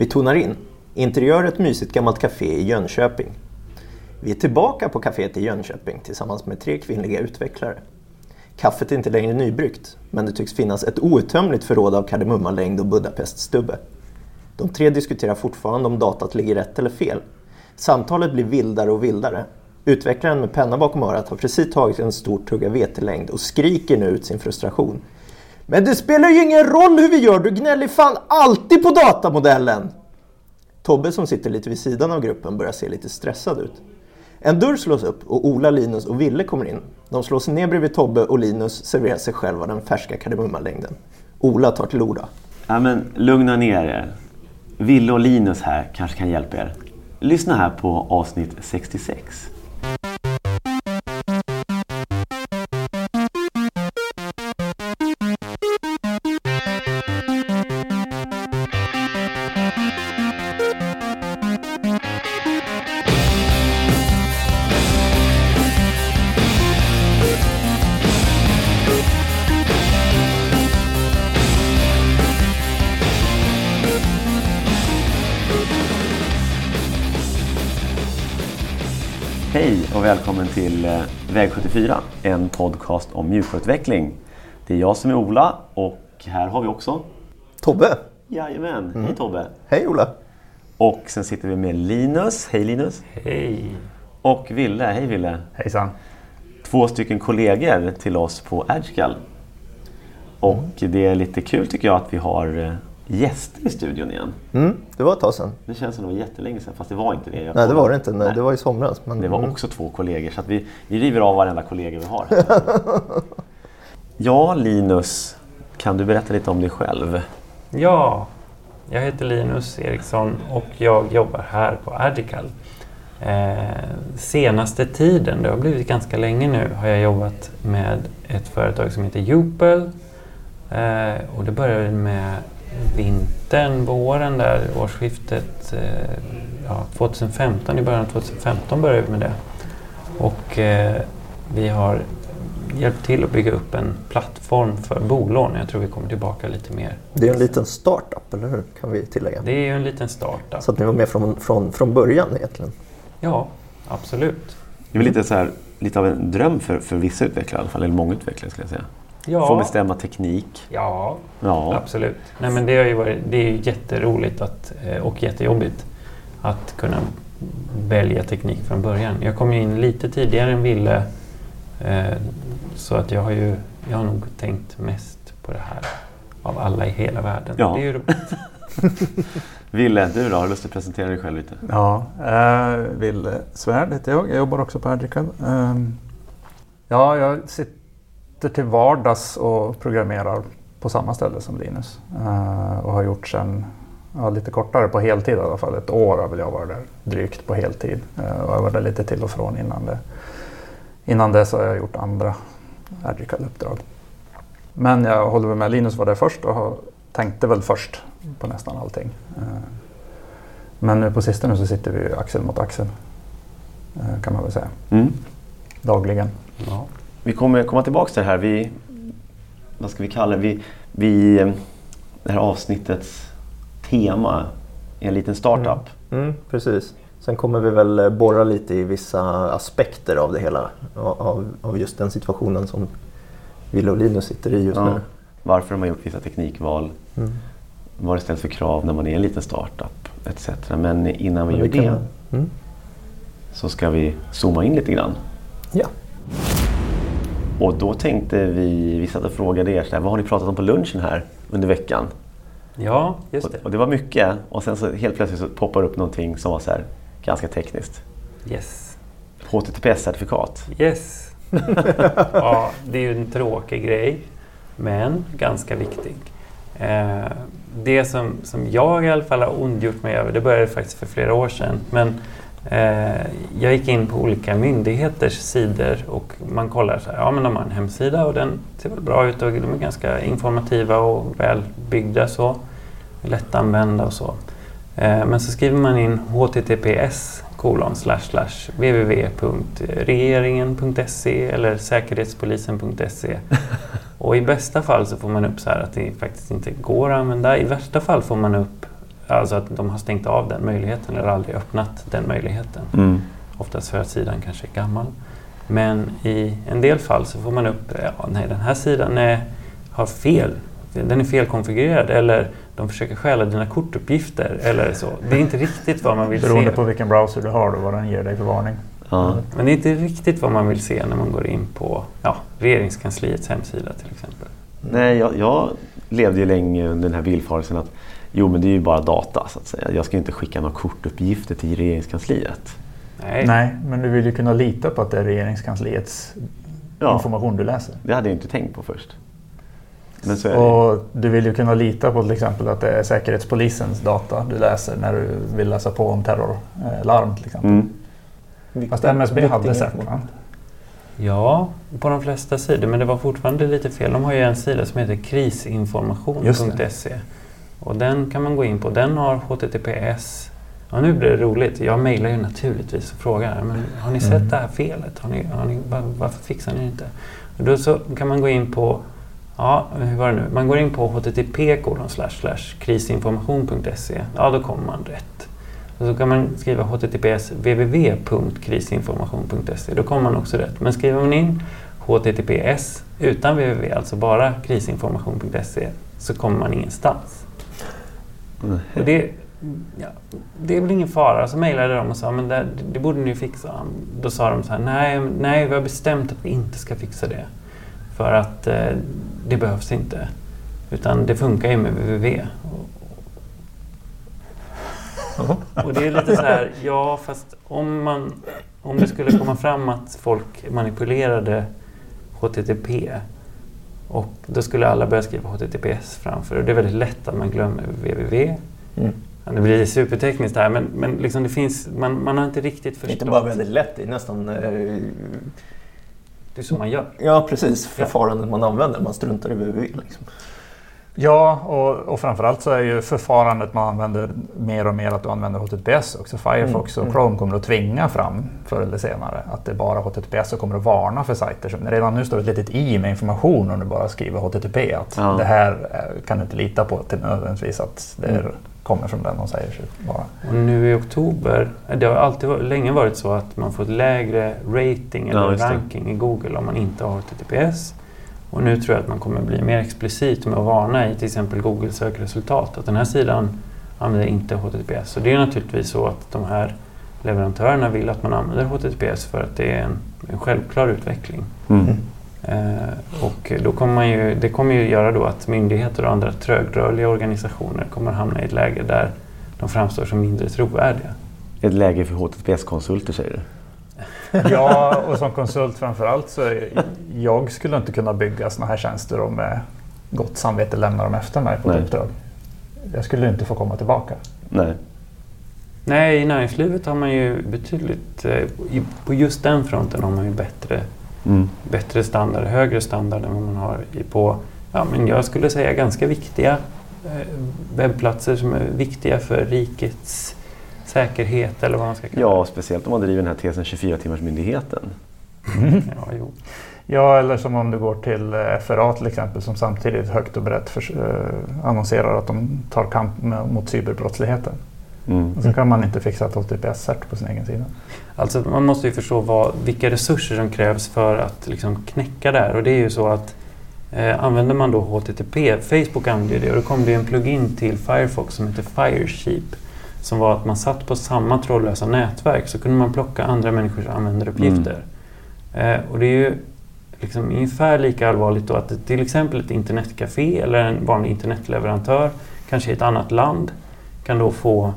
Vi tonar in. Interiör ett mysigt gammalt café i Jönköping. Vi är tillbaka på kaféet i Jönköping tillsammans med tre kvinnliga utvecklare. Kaffet är inte längre nybryggt, men det tycks finnas ett outtömligt förråd av kardemummalängd och budapeststubbe. De tre diskuterar fortfarande om datat ligger rätt eller fel. Samtalet blir vildare och vildare. Utvecklaren med penna bakom örat har precis tagit en stor tugga vetelängd och skriker nu ut sin frustration. Men det spelar ju ingen roll hur vi gör, du gnäller fan alltid på datamodellen! Tobbe som sitter lite vid sidan av gruppen börjar se lite stressad ut. En dörr slås upp och Ola, Linus och Ville kommer in. De slår sig ner bredvid Tobbe och Linus serverar sig själva den färska kardemummalängden. Ola tar till orda. Ja, men lugna ner er. Ville och Linus här kanske kan hjälpa er. Lyssna här på avsnitt 66. Till eh, Väg 74, en podcast om mjukvaruutveckling. Det är jag som är Ola och här har vi också Tobbe! Jajamän, hej Tobbe! Hej Ola! Och sen sitter vi med Linus, hej Linus! Hej! Och Ville, hej Ville! Hejsan! Två stycken kollegor till oss på Agile. Och det är lite kul tycker jag att vi har eh, gäster i studion igen. Mm, det var ett tag sedan. Det känns som det var jättelänge sedan, fast det var inte det. Jag Nej, det var det inte. Nej, Nej. Det var i somras. Men, Det var mm. också två kollegor så att vi, vi river av varenda kollega vi har. ja, Linus, kan du berätta lite om dig själv? Ja, jag heter Linus Eriksson och jag jobbar här på Ardical. Eh, senaste tiden, det har blivit ganska länge nu, har jag jobbat med ett företag som heter Jupel. Eh, och det började med vintern, våren där, årsskiftet eh, ja, 2015, i början av 2015 började vi med det. Och eh, vi har hjälpt till att bygga upp en plattform för bolån. Jag tror vi kommer tillbaka lite mer. Det är en liten startup, eller hur? Kan vi tillägga. Det är ju en liten startup. Så att ni var med från, från, från början egentligen. Ja, absolut. Det är väl lite, så här, lite av en dröm för, för vissa utvecklare i alla fall, eller många utvecklare skulle jag säga. Få Ja, bestämma teknik. ja Ja, absolut. Nej, men det, har ju varit, det är ju jätteroligt att, eh, och jättejobbigt att kunna välja teknik från början. Jag kom ju in lite tidigare än Ville eh, så att jag har ju jag har nog tänkt mest på det här av alla i hela världen. Ja. Det är ju roligt. Ville, du då? Har du lust att presentera dig själv lite? Ja, eh, Ville Svärd heter jag. Jag jobbar också på Agrical. Eh, ja, jag sitter till vardags och programmerar på samma ställe som Linus. Eh, och har gjort sen ja, lite kortare på heltid i alla fall. Ett år har väl jag varit där drygt på heltid. Eh, och jag var där lite till och från innan det. Innan dess har jag gjort andra Agrical-uppdrag. Men jag håller med Linus var där först och tänkte väl först på nästan allting. Eh, men nu på sistone så sitter vi axel mot axel. Kan man väl säga. Mm. Dagligen. Ja. Vi kommer komma tillbaka till det här. Vi, vad ska vi kalla det? Vi, vi, det här avsnittets tema är en liten startup. Mm, precis. Sen kommer vi väl eh, borra lite i vissa aspekter av det hela. Av, av just den situationen som Ville och Linus sitter i just Ja. nu. Varför de har gjort vissa teknikval. Mm. Vad det ställs för krav när man är en liten startup etc. Men innan vi Men gör kan- det Mm. så ska vi zooma in lite grann. Ja. Och då tänkte vi, vi satt och frågade er, här, vad har ni pratat om på lunchen här under veckan? ja, just det. Och, och det var mycket och sen så helt plötsligt så poppar upp någonting som var så här, ganska tekniskt. Yes. HTTPS-certifikat. Yes. ja, det är ju en tråkig grej, men ganska viktig. Eh, det som, som jag i alla fall har ondgjort mig över, det började faktiskt för flera år sedan, men jag gick in på olika myndigheters sidor och man kollar så här, ja men de har en hemsida och den ser väl bra ut och de är ganska informativa och välbyggda så, lättanvända och så. Eh, Men så skriver man in https kolon www.regeringen.se eller säkerhetspolisen.se. Och i bästa fall så får man upp så här att det faktiskt inte går att använda. I värsta fall får man upp alltså att de har stängt av den möjligheten eller aldrig öppnat den möjligheten. Mm. Oftast för att sidan kanske är gammal. Men i en del fall så får man upp, ja, nej den här sidan är, har fel, den är felkonfigurerad eller de försöker stjäla dina kortuppgifter eller så. Det är inte riktigt vad man vill Beroende se. på vilken browser du har och vad den ger dig för varning. Ja. Men det är inte riktigt vad man vill se när man går in på ja, regeringskansliets hemsida till exempel. Nej, jag, jag levde ju länge under den här villfarelsen att jo men det är ju bara data så att säga. Jag ska inte skicka några kortuppgifter till regeringskansliet. Nej. Nej, men du vill ju kunna lita på att det är regeringskansliets Ja. information du läser. Det hade jag inte tänkt på först. Men så är det. Och du vill ju kunna lita på till exempel att det är Säkerhetspolisens data du läser när du vill läsa på om terrorlarm till exempel. Mm. Fast MSB hade va? Ja, på de flesta sidor. Men det var fortfarande lite fel. De har ju en sida som heter Just krisinformation.se. Och den kan man gå in på. Den har HTTPS. Ja, nu blir det roligt. Jag mejlar ju naturligtvis och frågar. Men har ni sett Mm. det här felet? Har ni, har ni, var, varför fixar ni det inte? Och då så kan man gå in på Ja, hur var det nu? Man går in på http krisinformation.se. Ja, då kommer man rätt. Och så kan man skriva https www.krisinformation.se. Då kommer man också rätt. Men skriver man in https utan www, alltså bara krisinformation.se, så kommer man ingenstans. Och det, ja, det är väl ingen fara. Så mejlade de och sa men det, det borde ni fixa. Då sa de så här, nej, nej vi har bestämt att vi inte ska fixa det. För att eh, det behövs inte. Utan det funkar ju med www. Och det är lite så här, ja fast om, man, om det skulle komma fram att folk manipulerade HTTP och då skulle alla börja skriva HTTPS framför och det är väldigt lätt att man glömmer www. Mm. Ja, det blir supertekniskt här men, men liksom det finns, man, man har inte riktigt Det är förstått. inte bara väldigt lätt, det är nästan... Eh, Det är så man gör. ja, precis. Förfarandet man använder. Man struntar i www. Liksom. Ja, och, och framförallt så är ju förfarandet man använder mer och mer att du använder HTTPS också. Firefox Mm, och mm. Chrome kommer att tvinga fram förr eller senare att det är bara HTTPS och kommer att varna för sajter. som Redan nu står det ett litet i med information om du bara skriver HTTP. Att Ja. det här eh, kan du inte lita på till nödvändigtvis att det Mm. kommer från den de säger sig vara. Och nu i oktober, det har alltid varit, länge varit så att man får ett lägre rating Ja, eller det. ranking i Google om man inte har HTTPS. Och nu tror jag att man kommer bli mer explicit med att varna i till exempel Google sökresultat att den här sidan använder inte HTTPS. Och det är naturligtvis så att de här leverantörerna vill att man använder HTTPS för att det är en, en självklar utveckling. Mm. Eh, och då kommer man ju, det kommer ju göra då att myndigheter och andra trögrörliga organisationer kommer hamna i ett läge där de framstår som mindre trovärdiga. Ett läge för HTTPS-konsulter säger du? Ja, och som konsult framförallt så är, jag skulle inte kunna bygga sådana här tjänster och med gott samvete lämna dem efter mig på ett Nej. uppdrag. Jag skulle inte få komma tillbaka. Nej. Nej, i näringslivet har man ju betydligt, eh, på just den fronten har man ju bättre, Mm. bättre standard, högre standard än vad man har i- på, ja men jag skulle säga ganska viktiga eh, webbplatser som är viktiga för rikets säkerhet eller vad man ska kalla Ja, speciellt om man driver den här tesen 24-timmarsmyndigheten. det. Ja, jo. Ja, eller som om du går till eh, FRA till exempel som samtidigt högt och brett för, eh, annonserar att de tar kamp med, mot cyberbrottsligheten. Mm. Och så kan man inte fixa ett HTTPS-cert på sin egen sida. Alltså man måste ju förstå vad, vilka resurser som krävs för att liksom knäcka det här. Och det är ju så att eh, använder man då HTTP, Facebook använder ju det och då kom det en plugin till Firefox som heter Firesheep. Som var att man satt på samma trådlösa nätverk så kunde man plocka andra människors användaruppgifter. Eh, och det är ju liksom ungefär lika allvarligt då att till exempel ett internetcafé eller en vanlig internetleverantör, kanske i ett annat land, kan då få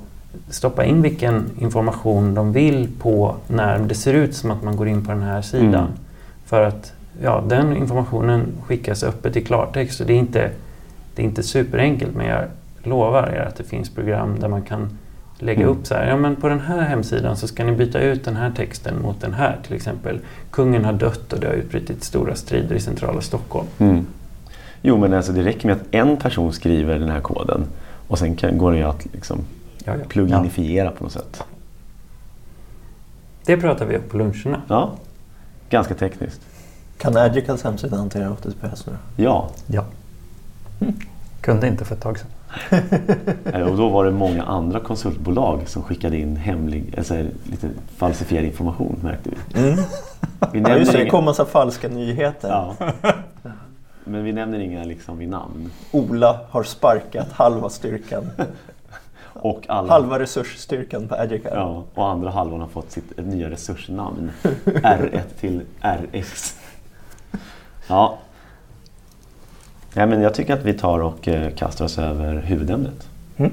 stoppa in vilken information de vill på när det ser ut som att man går in på den här sidan. Mm. För att ja, den informationen skickas öppet i klartext och det är inte, det är inte superenkelt men jag lovar er att det finns program där man kan lägga Mm. upp så här, ja men på den här hemsidan så ska ni byta ut den här texten mot den här till exempel. Kungen har dött och det har utbrutit stora strider i centrala Stockholm. Mm. Jo, men alltså det räcker med att en person skriver den här koden och sen kan, går det ju att liksom Ja, ja. pluginifiera på något sätt. Det pratar vi om på luncherna. Ja, ganska tekniskt. Kan Agicals hemsida hantera HTTPS nu? Ja, Ja. Kunde inte för ett tag sedan. Eh, och då var det många andra konsultbolag som skickade in hemlig, alltså lite falsifierad information märkte vi. Mm. Vi Ja, just det, det inga, kom massa falska nyheter. ja. Men vi nämner inga liksom vid namn. Ola har sparkat halva styrkan. Och alla, Halva resursstyrkan på Agile. ja, och andra halvan har fått sitt nya resursnamn. R1 till RX. Ja. Ja men jag tycker att vi tar och eh, kastar oss över huvudämnet. Mm.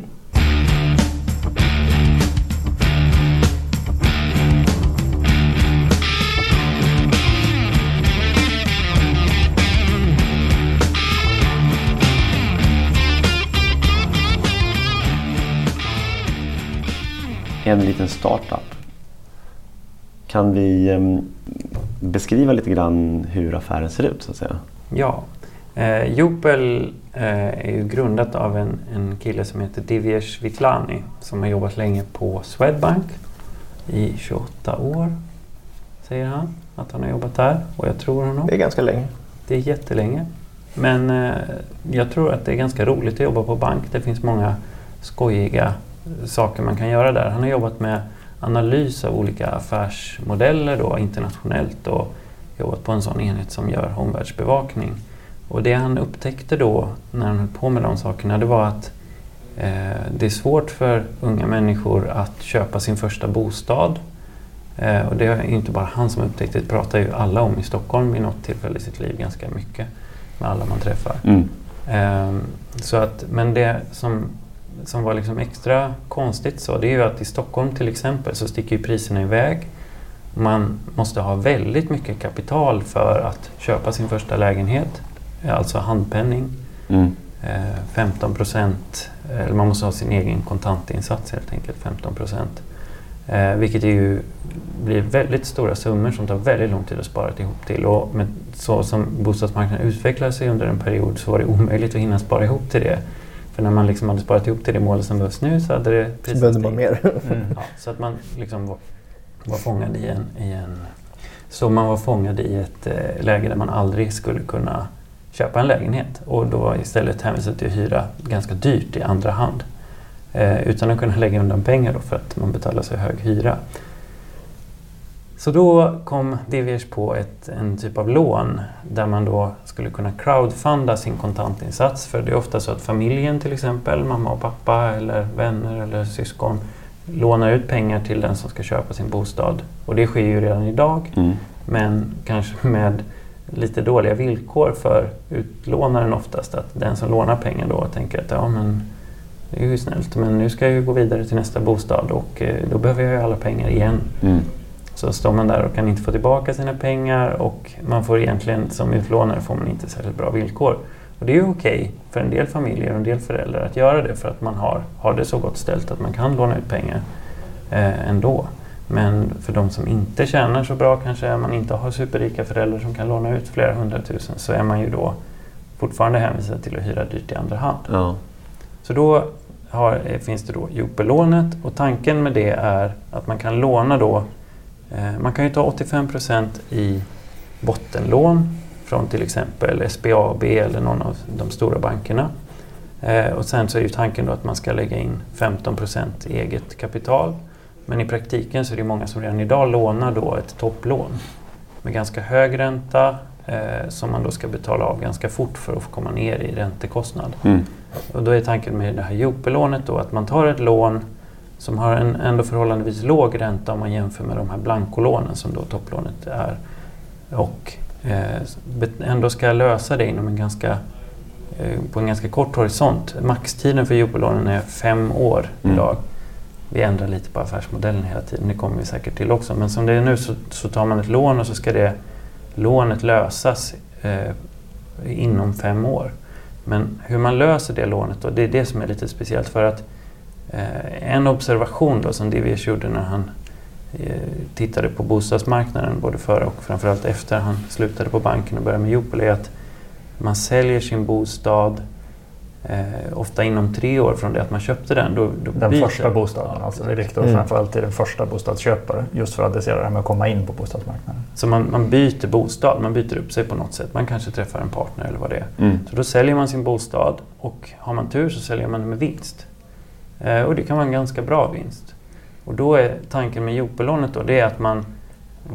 En liten startup. Kan vi em, beskriva lite grann hur affären ser ut så att säga? Ja. Eh, Jupel eh, är ju grundat av en, en kille som heter Divyesh Vitlani som har jobbat länge på Swedbank i 28 år, säger han att han har jobbat där. Och jag tror honom. Det är ganska länge. Det är jättelänge. Men eh, jag tror att det är ganska roligt att jobba på bank. Det finns många skojiga saker man kan göra där. Han har jobbat med analys av olika affärsmodeller då, internationellt och jobbat på en sån enhet som gör omvärldsbevakning. Och det han upptäckte då när han höll på med de sakerna det var att eh, det är svårt för unga människor att köpa sin första bostad. Eh, och det är inte bara han som upptäckte det, det pratar ju alla om i Stockholm vid något tillfälle i sitt liv ganska mycket med alla man träffar. Mm. Ehm, så att, men det som, som var liksom extra konstigt så, det är ju att i Stockholm till exempel så sticker ju priserna iväg. Man måste ha väldigt mycket kapital för att köpa sin första lägenhet, alltså handpenning. Mm. Eh, 15 procent, eller man måste ha sin egen kontantinsats helt enkelt, 15 procent. Eh, vilket ju blir väldigt stora summor som tar väldigt lång tid att spara ihop till. Och med, så som bostadsmarknaden utvecklade sig under en period så var det omöjligt att hinna spara ihop till det. För när man liksom hade sparat ihop till det målet som behövs nu så hade det priset behövde man mer. Mm, ja, så att man liksom var, var fångad i en, i en... Så man var fångad i ett eh, läge där man aldrig skulle kunna köpa en lägenhet och då istället hänvisad till att hyra ganska dyrt i andra hand. Eh, utan att kunna lägga undan pengar då för att man betalar så hög hyra. Så då kom Diviers på ett, en typ av lån där man då skulle kunna crowdfunda sin kontantinsats. För det är ofta så att familjen till exempel, mamma och pappa eller vänner eller syskon lånar ut pengar till den som ska köpa sin bostad. Och det sker ju redan idag Mm. men kanske med lite dåliga villkor för utlånaren oftast. Att den som lånar pengar då tänker att ja men det är ju snällt men nu ska jag ju gå vidare till nästa bostad och eh, då behöver jag ju alla pengar igen. Mm. Så står man där och kan inte få tillbaka sina pengar och man får egentligen som utlånare får man inte särskilt bra villkor. Och det är ju okej för en del familjer och en del föräldrar att göra det för att man har, har det så gott ställt att man kan låna ut pengar eh, ändå. Men för de som inte tjänar så bra, kanske man inte har superrika föräldrar som kan låna ut flera hundratusen, så är man ju då fortfarande hänvisad till att hyra dyrt i andra hand. Ja. Så då har, eh, finns det då Jupelånet och tanken med det är att man kan låna då, eh, man kan ju ta 85% i bottenlån från till exempel SBAB eller någon av de stora bankerna. Eh, och sen så är ju tanken då att man ska lägga in 15% eget kapital. Men i praktiken så är det många som redan idag lånar då ett topplån med ganska hög ränta eh, som man då ska betala av ganska fort för att få komma ner i räntekostnad. Mm. Och då är tanken med det här Jopelånet då att man tar ett lån som har en ändå förhållandevis låg ränta om man jämför med de här blankolånen som då topplånet är. Och eh, ändå ska lösa det inom en ganska, eh, på en ganska kort horisont. Maxtiden för Jopelånen är fem år Mm. idag. Vi ändrar lite på affärsmodellen hela tiden, det kommer vi säkert till också. Men som det är nu så, så tar man ett lån och så ska det lånet lösas eh, inom fem år. Men hur man löser det lånet då, det är det som är lite speciellt för att eh, en observation då som DVS gjorde när han eh, tittade på bostadsmarknaden både före och framförallt efter han slutade på banken och började med Jopel är att man säljer sin bostad Eh, ofta inom tre år från det att man köpte den. Då, då Den byter- första bostaden, Ja, alltså det riktar Mm. framförallt till den första bostadsköpare just för att adressera det här med att komma in på bostadsmarknaden. Så man, man byter bostad, man byter upp sig på något sätt. Man kanske träffar en partner eller vad det är. Mm. Så då säljer man sin bostad och har man tur så säljer man den med vinst. Eh, och det kan vara en ganska bra vinst. Och då är tanken med Jope-lånet då, det är att man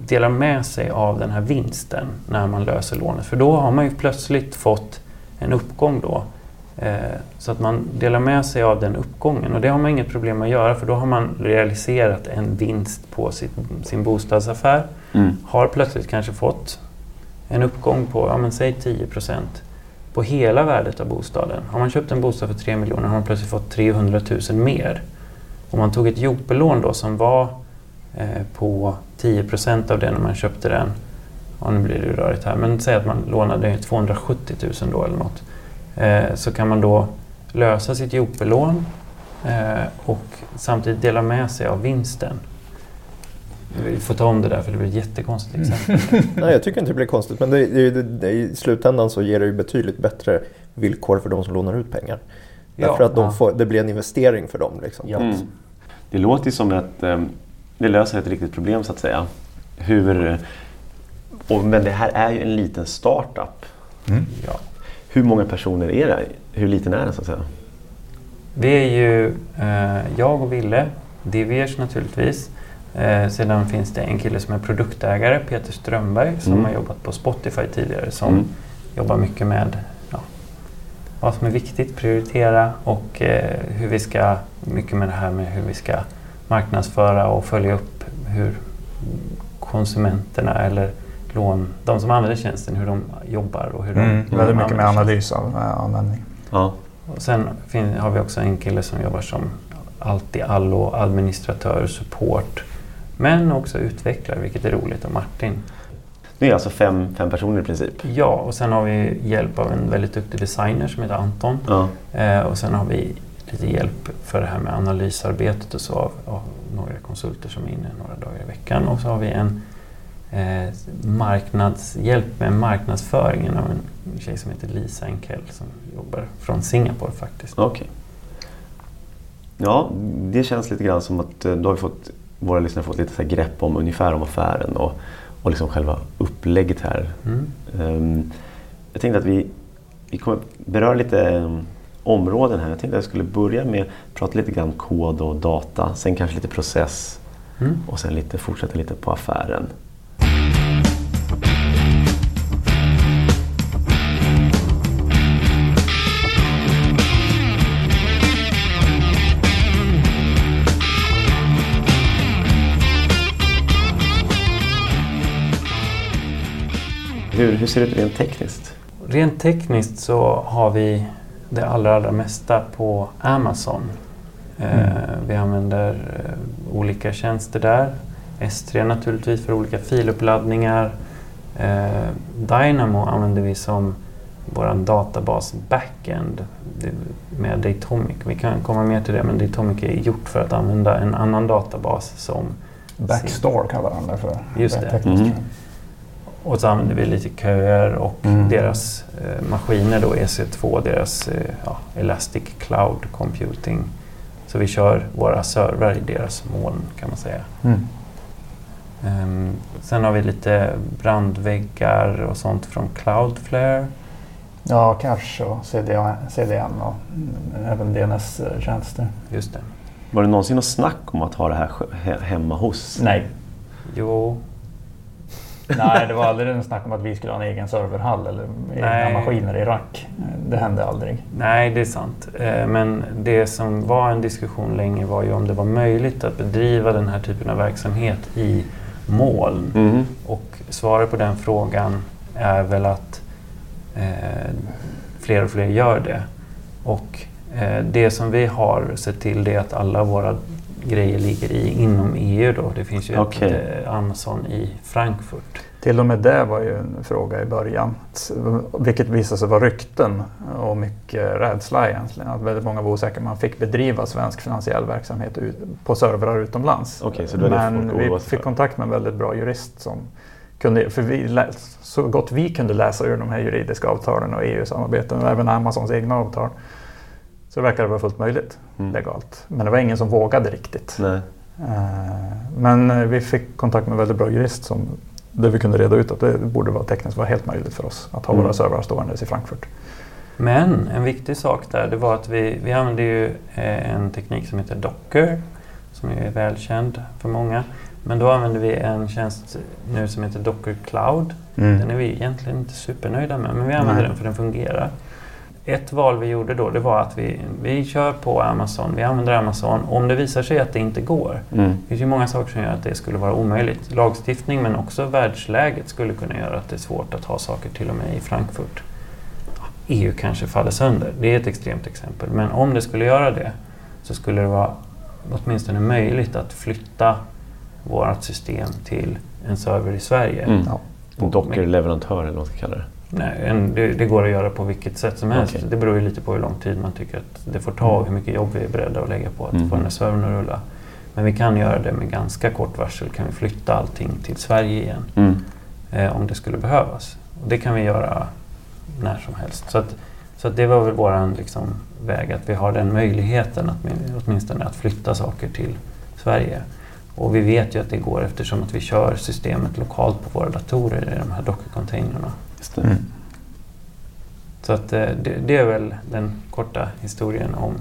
delar med sig av den här vinsten när man löser lånet. För då har man ju plötsligt fått en uppgång då. Eh, så att man delar med sig av den uppgången och det har man inget problem att göra för då har man realiserat en vinst på sitt, sin bostadsaffär. Mm. Har plötsligt kanske fått en uppgång på, ja men säg 10% på hela värdet av bostaden. Har man köpt en bostad för 3 miljoner har man plötsligt fått 300 000 mer. Om man tog ett Jope-lån då som var eh, på 10% av det när man köpte den. Ja, nu blir det rörigt här, men säg att man lånade 270 000 då eller något. Eh, så kan man då lösa sitt Jope-lån eh, och samtidigt dela med sig av vinsten. Vi får ta om det där för det blir ett jättekonstigt exempel. Nej, jag tycker inte det blir konstigt, men det, det, det, det, i slutändan så ger det ju betydligt bättre villkor för de som lånar ut pengar. Ja, Därför att de ja. får, det blir en investering för dem. Liksom. Ja. Mm. Det låter ju som att eh, det löser ett riktigt problem så att säga. Hur, och, men det här är ju en liten startup. Ja. Hur många personer är det? Hur liten är den så att säga? Det är ju eh, jag och Ville, Diviers naturligtvis. Eh, sedan finns det en kille som är produktägare, Peter Strömberg, som Mm. har jobbat på Spotify tidigare. Som Mm. jobbar mycket med ja, vad som är viktigt, prioritera och eh, hur vi ska, mycket med det här med hur vi ska marknadsföra och följa upp hur konsumenterna eller lån, de som använder tjänsten, hur de jobbar och hur de, Mm, hur de väldigt mycket med analys av eh, användning. Ja. och sen har vi också en kille som jobbar som allt i allo, administratör, support. Men också utvecklare, vilket är roligt. Och Martin. Det är alltså fem, fem personer i princip. Ja, och sen har vi hjälp av en väldigt duktig designer som heter Anton. Ja. Eh, och sen har vi lite hjälp för det här med analysarbetet och så av, av några konsulter som är inne några dagar i veckan. Och så har vi en eh, marknadshjälp med marknadsföringen av en tjej som heter Lisa Enkell som jobbar från Singapore faktiskt. Okej. Ja, det känns lite grann som att eh, då har vi fått, våra lyssnare fått lite så grepp om ungefär om affären och, och liksom själva upplägget här. Mm. Ehm, jag tänkte att vi, vi kommer beröra lite um, områden här. Jag tänkte att jag skulle börja med att prata lite grann kod och data, sen kanske lite process Mm. och sen lite, fortsätta lite på affären. Hur, hur ser det ut rent tekniskt? Rent tekniskt så har vi det allra, allra mesta på Amazon. Eh, vi använder eh, olika tjänster där. S3 naturligtvis för olika filuppladdningar. Eh, Dynamo använder vi som vår databas backend med Datomic. Vi kan komma mer till det men Datomic är gjort för att använda en annan databas som Backstore kallar de det för. Just det. Tekniskt. Mm. Och så använder vi lite köer och Mm. deras eh, maskiner då, EC2, deras eh, ja, Elastic Cloud Computing. Så vi kör våra servrar i deras moln kan man säga. Mm. Ehm, sen har vi lite brandväggar och sånt från Cloudflare. Ja, cache och CDN, CDN och mm, även DNS-tjänster. Just det. Var det någonsin något snack om att ha det här hemma hos? Nej. Jo, Nej, det var aldrig en snack om att vi skulle ha en egen serverhall eller egna Nej. maskiner i rack. Det hände aldrig. nej det är sant. Eh, men det som var en diskussion länge var ju om det var möjligt att bedriva den här typen av verksamhet i moln. Mhm. Och svaret på den frågan är väl att eh, fler och fler gör det. Och eh, det som vi har sett till det är att alla våra grejer ligger i, inom EU. Då. Det finns ju Okej. ett eh, Amazon i Frankfurt. Till och med det var ju en fråga i början. Vilket visade sig vara rykten och mycket rädsla egentligen. Att väldigt många var osäkra. Man fick bedriva svensk finansiell verksamhet på servrar utomlands. Det det Men vi fick kontakt med en väldigt bra jurist som kunde, för vi läs, så gott vi kunde läsa ur de här juridiska avtalen och EU-samarbeten och även Amazons egna avtal Så det verkade vara fullt möjligt Mm. legalt. Men det var ingen som vågade riktigt. Nej. Eh, Men vi fick kontakt med en väldigt bra jurist som, där vi kunde reda ut att det borde vara tekniskt vara helt möjligt för oss att ha Mm. våra servrar ståendes i Frankfurt. Men en viktig sak där det var att vi, vi använde ju eh, en teknik som heter Docker som är välkänd för många. Men då använder vi en tjänst nu som heter Docker Cloud. Den är vi egentligen inte supernöjda med men vi använder Nej. den för den fungerar. Ett val vi gjorde då det var att vi, vi kör på Amazon, vi använder Amazon. Om det visar sig att det inte går, Mm. det finns ju många saker som gör att det skulle vara omöjligt. Lagstiftning men också världsläget skulle kunna göra att det är svårt att ha saker till och med i Frankfurt. EU kanske faller sönder, det är ett extremt exempel. Men om det skulle göra det så skulle det vara åtminstone möjligt att flytta vårt system till en server i Sverige. Mm. Ja. En Docker-leverantör eller vad man ska kalla det. Nej, en, det, det går att göra på vilket sätt som helst. Okej. Det beror ju lite på hur lång tid man tycker att det får ta och hur mycket jobb vi är beredda att lägga på att Mm. få den här servern att rulla. Men vi kan göra det med ganska kort varsel. Kan vi flytta allting till Sverige igen Mm. eh, om det skulle behövas. Och det kan vi göra när som helst. Så, att, så att det var väl vår liksom, väg att vi har den möjligheten att, åtminstone att flytta saker till Sverige. Och vi vet ju att det går eftersom att vi kör systemet lokalt på våra datorer i de här Docker-containrarna. Det. Mm. Så att, eh, det, det är väl den korta historien om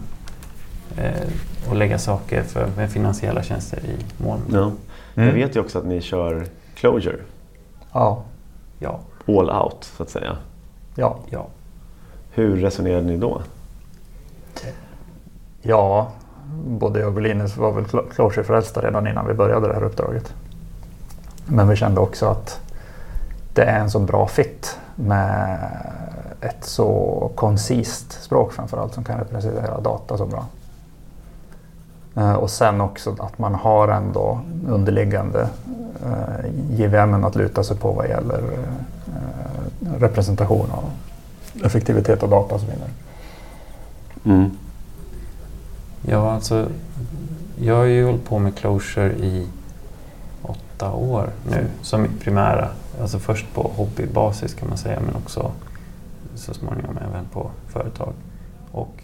eh, att lägga saker för, med finansiella tjänster i moln. Ja. Jag Mm. vet ju också att ni kör Clojure, Ja, Ja, all out så att säga. ja, ja. Hur resonerade ni då? ja. Både jag och Linus var väl clo- Clojure-frälsta redan innan vi började det här uppdraget. Men vi kände också att det är en så bra fit med ett så koncist språk framförallt som kan representera data så bra. Eh, Och sen också att man har ändå underliggande eh, JVM att luta sig på vad gäller eh, representation och effektivitet av data och så vidare. Mm. Ja, alltså, jag har ju hållit på med Closure i åtta år nu som primära. Alltså först på hobbybasis kan man säga men också så småningom även på företag. Och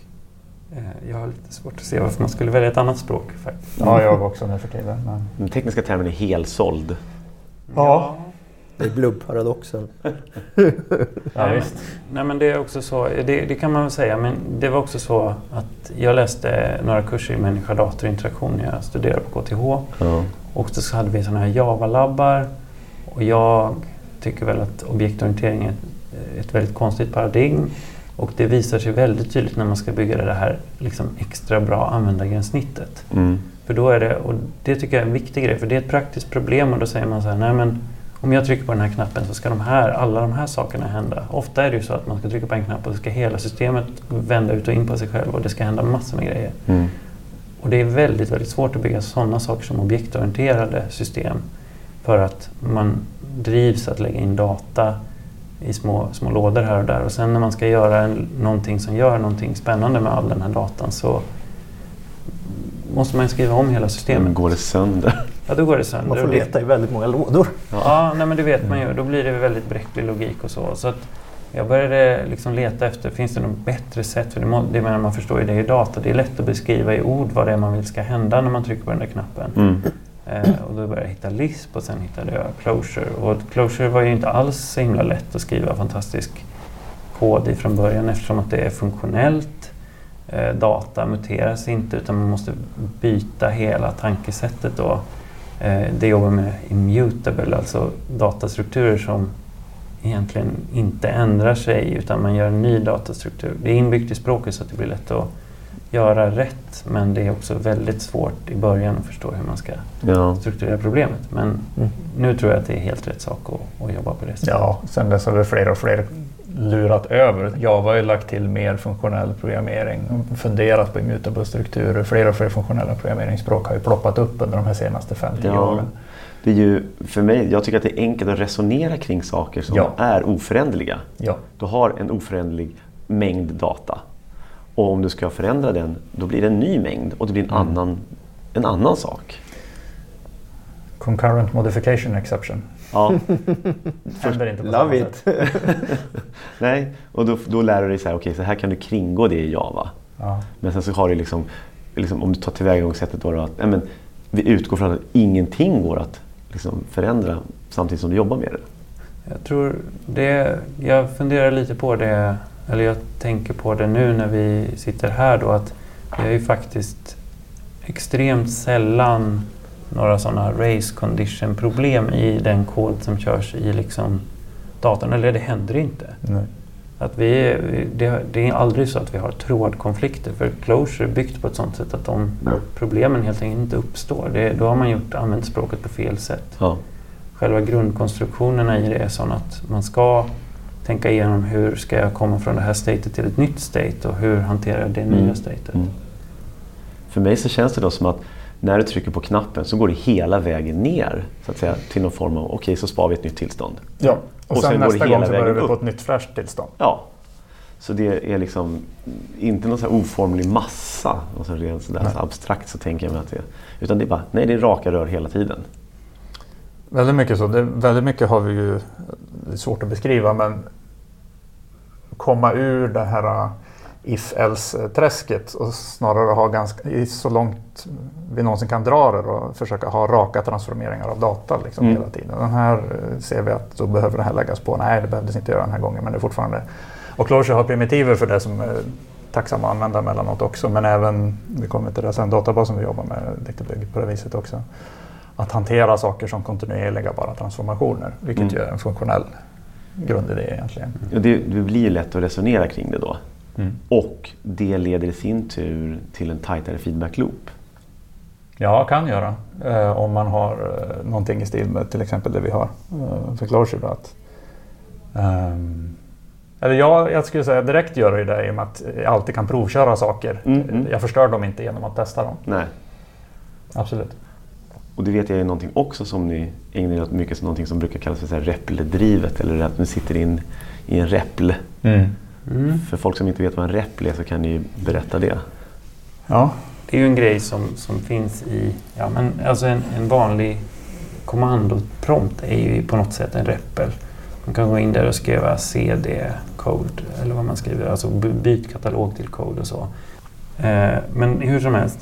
eh, jag har lite svårt att se varför man skulle välja ett annat språk faktiskt. Ja, jag också nu för tiden. Men... Den tekniska termen är helsåld. Ja. Det är blubbparadoxen. Ja, Nej, visst. men, nej men det är också så, det, det kan man väl säga, men det var också så att jag läste några kurser i människa-datorinteraktion när jag studerade på KTH. Ja. Och så hade vi sådana här Java-labbar. Och jag tycker väl att objektorientering är ett, ett väldigt konstigt paradigm. Och det visar sig väldigt tydligt när man ska bygga det här liksom extra bra användargränssnittet. Mm. För då är det, och det tycker jag är en viktig grej, för det är ett praktiskt problem och då säger man så här, nej men om jag trycker på den här knappen så ska de här, alla de här sakerna hända. Ofta är det ju så att man ska trycka på en knapp och så ska hela systemet vända ut och in på sig själv och det ska hända massor med grejer. Mm. Och det är väldigt, väldigt svårt att bygga sådana saker som objektorienterade system. För att man drivs att lägga in data i små, små lådor här och där. Och sen när man ska göra en, någonting som gör någonting spännande med all den här datan så måste man skriva om hela systemet. Men går det sönder? Ja, då går det sönder. Man får leta i väldigt många lådor. Ja, nej, men det vet man ju. Då blir det väldigt bräcklig logik och så. så att jag började liksom leta efter, finns det något bättre sätt? För det, må, det menar man förstår ju, det är ju data. Det är lätt att beskriva i ord vad det är man vill ska hända när man trycker på den där knappen. Mm. Eh, och då började jag hitta Lisp och sen hittade jag Closure. Och Closure var ju inte alls så himla lätt att skriva fantastisk kod i från början eftersom att det är funktionellt. Eh, data muteras inte utan man måste byta hela tankesättet då. Eh, det jobbar med immutable, alltså datastrukturer som egentligen inte ändrar sig utan man gör en ny datastruktur. Det är inbyggt i språket så att det blir lätt att göra rätt men det är också väldigt svårt i början att förstå hur man ska Ja. strukturera problemet. Men Mm. nu tror jag att det är helt rätt sak att, att jobba på det sättet. Ja, sen dess har det fler och fler lurat över. Java har ju lagt till mer funktionell programmering och funderat på immutable strukturer. Fler och fler funktionella programmeringsspråk har ju ploppat upp under de här senaste 50 Ja. åren. Det är ju, för mig, jag tycker att det är enkelt att resonera kring saker som Ja. är oföränderliga. Ja, Du har en oföränderlig mängd data. Och om du ska förändra den, då blir det en ny mängd och det blir en, Mm. annan, en annan sak. concurrent modification exception. Ja, Händer inte på Love sätt. it! nej. Och då, då lär du dig så här, okej, så här kan du kringgå det i Java. Ja. Men sen så har det liksom, liksom om du tar tillvägagångssättet då, då att men, vi utgår från att ingenting går att liksom, förändra samtidigt som du jobbar med det. Jag tror det, jag funderar lite på det, eller jag tänker på det nu när vi sitter här då att vi har ju faktiskt extremt sällan några sådana race condition problem i den kod som körs i liksom datorn, eller det händer inte. Nej. Att vi, det, det är aldrig så att vi har trådkonflikter för Closure är byggt på ett sådant sätt att de problemen helt enkelt inte uppstår. Det, då har man gjort, använt språket på fel sätt. Ja. Själva grundkonstruktionerna i det är sådana att man ska tänka igenom hur ska jag komma från det här statet till ett nytt state och hur hanterar jag det Mm. nya statet. Mm. För mig så känns det då som att när du trycker på knappen så går det hela vägen ner så att säga, till någon form av, okej så spar vi ett nytt tillstånd. Ja, och, Och sen, sen går det nästa hela gång så börjar vägen vi på ett nytt fräscht tillstånd. Ja. Så det är liksom inte någon så här oformlig massa, och så rent sådär så abstrakt så tänker jag mig att det är. Utan det är bara, nej det är raka rör hela tiden. Väldigt mycket så. Det, väldigt mycket har vi ju, det är svårt att beskriva, men komma ur det här uh, if-else-träsket och snarare ha ganska, så långt vi någonsin kan dra det och försöka ha raka transformeringar av data liksom Mm. hela tiden. Den här eh, ser vi att då behöver det här läggas på. Nej, det behövdes inte göra den här gången, men det är fortfarande... Och Clojure har primitiver för det som är tacksamma att använda mellanåt också, men även, vi kommer till det sen, databasen vi jobbar med lite byggd på det viset också. Att hantera saker som kontinuerliga bara transformationer, vilket Mm. ju är en funktionell grundidé egentligen. Och det, det blir ju lätt att resonera kring det då. Mm. Och det leder i sin tur till en tajtare feedback loop. Ja, kan göra. Eh, om man har eh, någonting i stil med till exempel det vi har eh, för Clojure. då, Att, ehm, eller jag, jag skulle säga direkt gör det det i och med att jag alltid kan provköra saker. Mm, mm. Jag förstör dem inte genom att testa dem. Nej. Absolut. Och det vet jag är någonting också som ni ägnar er åt mycket som någonting som brukar kallas för så här REPL-drivet eller att ni sitter in i en REPL. Mm. För folk som inte vet vad en REPL är så kan ni ju berätta det. Ja, Det är ju en grej som, som finns i, ja men alltså en, en vanlig kommandoprompt är ju på något sätt en REPL. Man kan gå in där och skriva cd-code eller vad man skriver, alltså by- byt katalog till code och så. Eh, men hur som helst,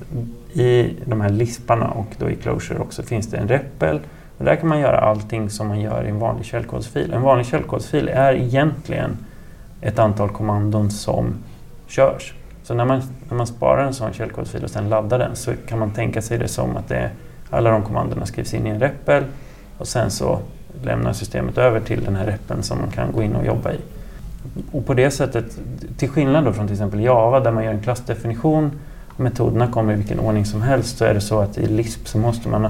i de här lisparna och då i Closure också finns det en REPL och där kan man göra allting som man gör i en vanlig källkodsfil. En vanlig källkodsfil är egentligen ett antal kommandon som körs. Så när man, när man sparar en sån källkodsfil och sen laddar den så kan man tänka sig det som att det alla de kommandona skrivs in i en REPL och sen så lämnar systemet över till den här REPeln som man kan gå in och jobba i. Och på det sättet, till skillnad då från till exempel Java där man gör en klassdefinition metoderna kommer i vilken ordning som helst så är det så att i Lisp så måste man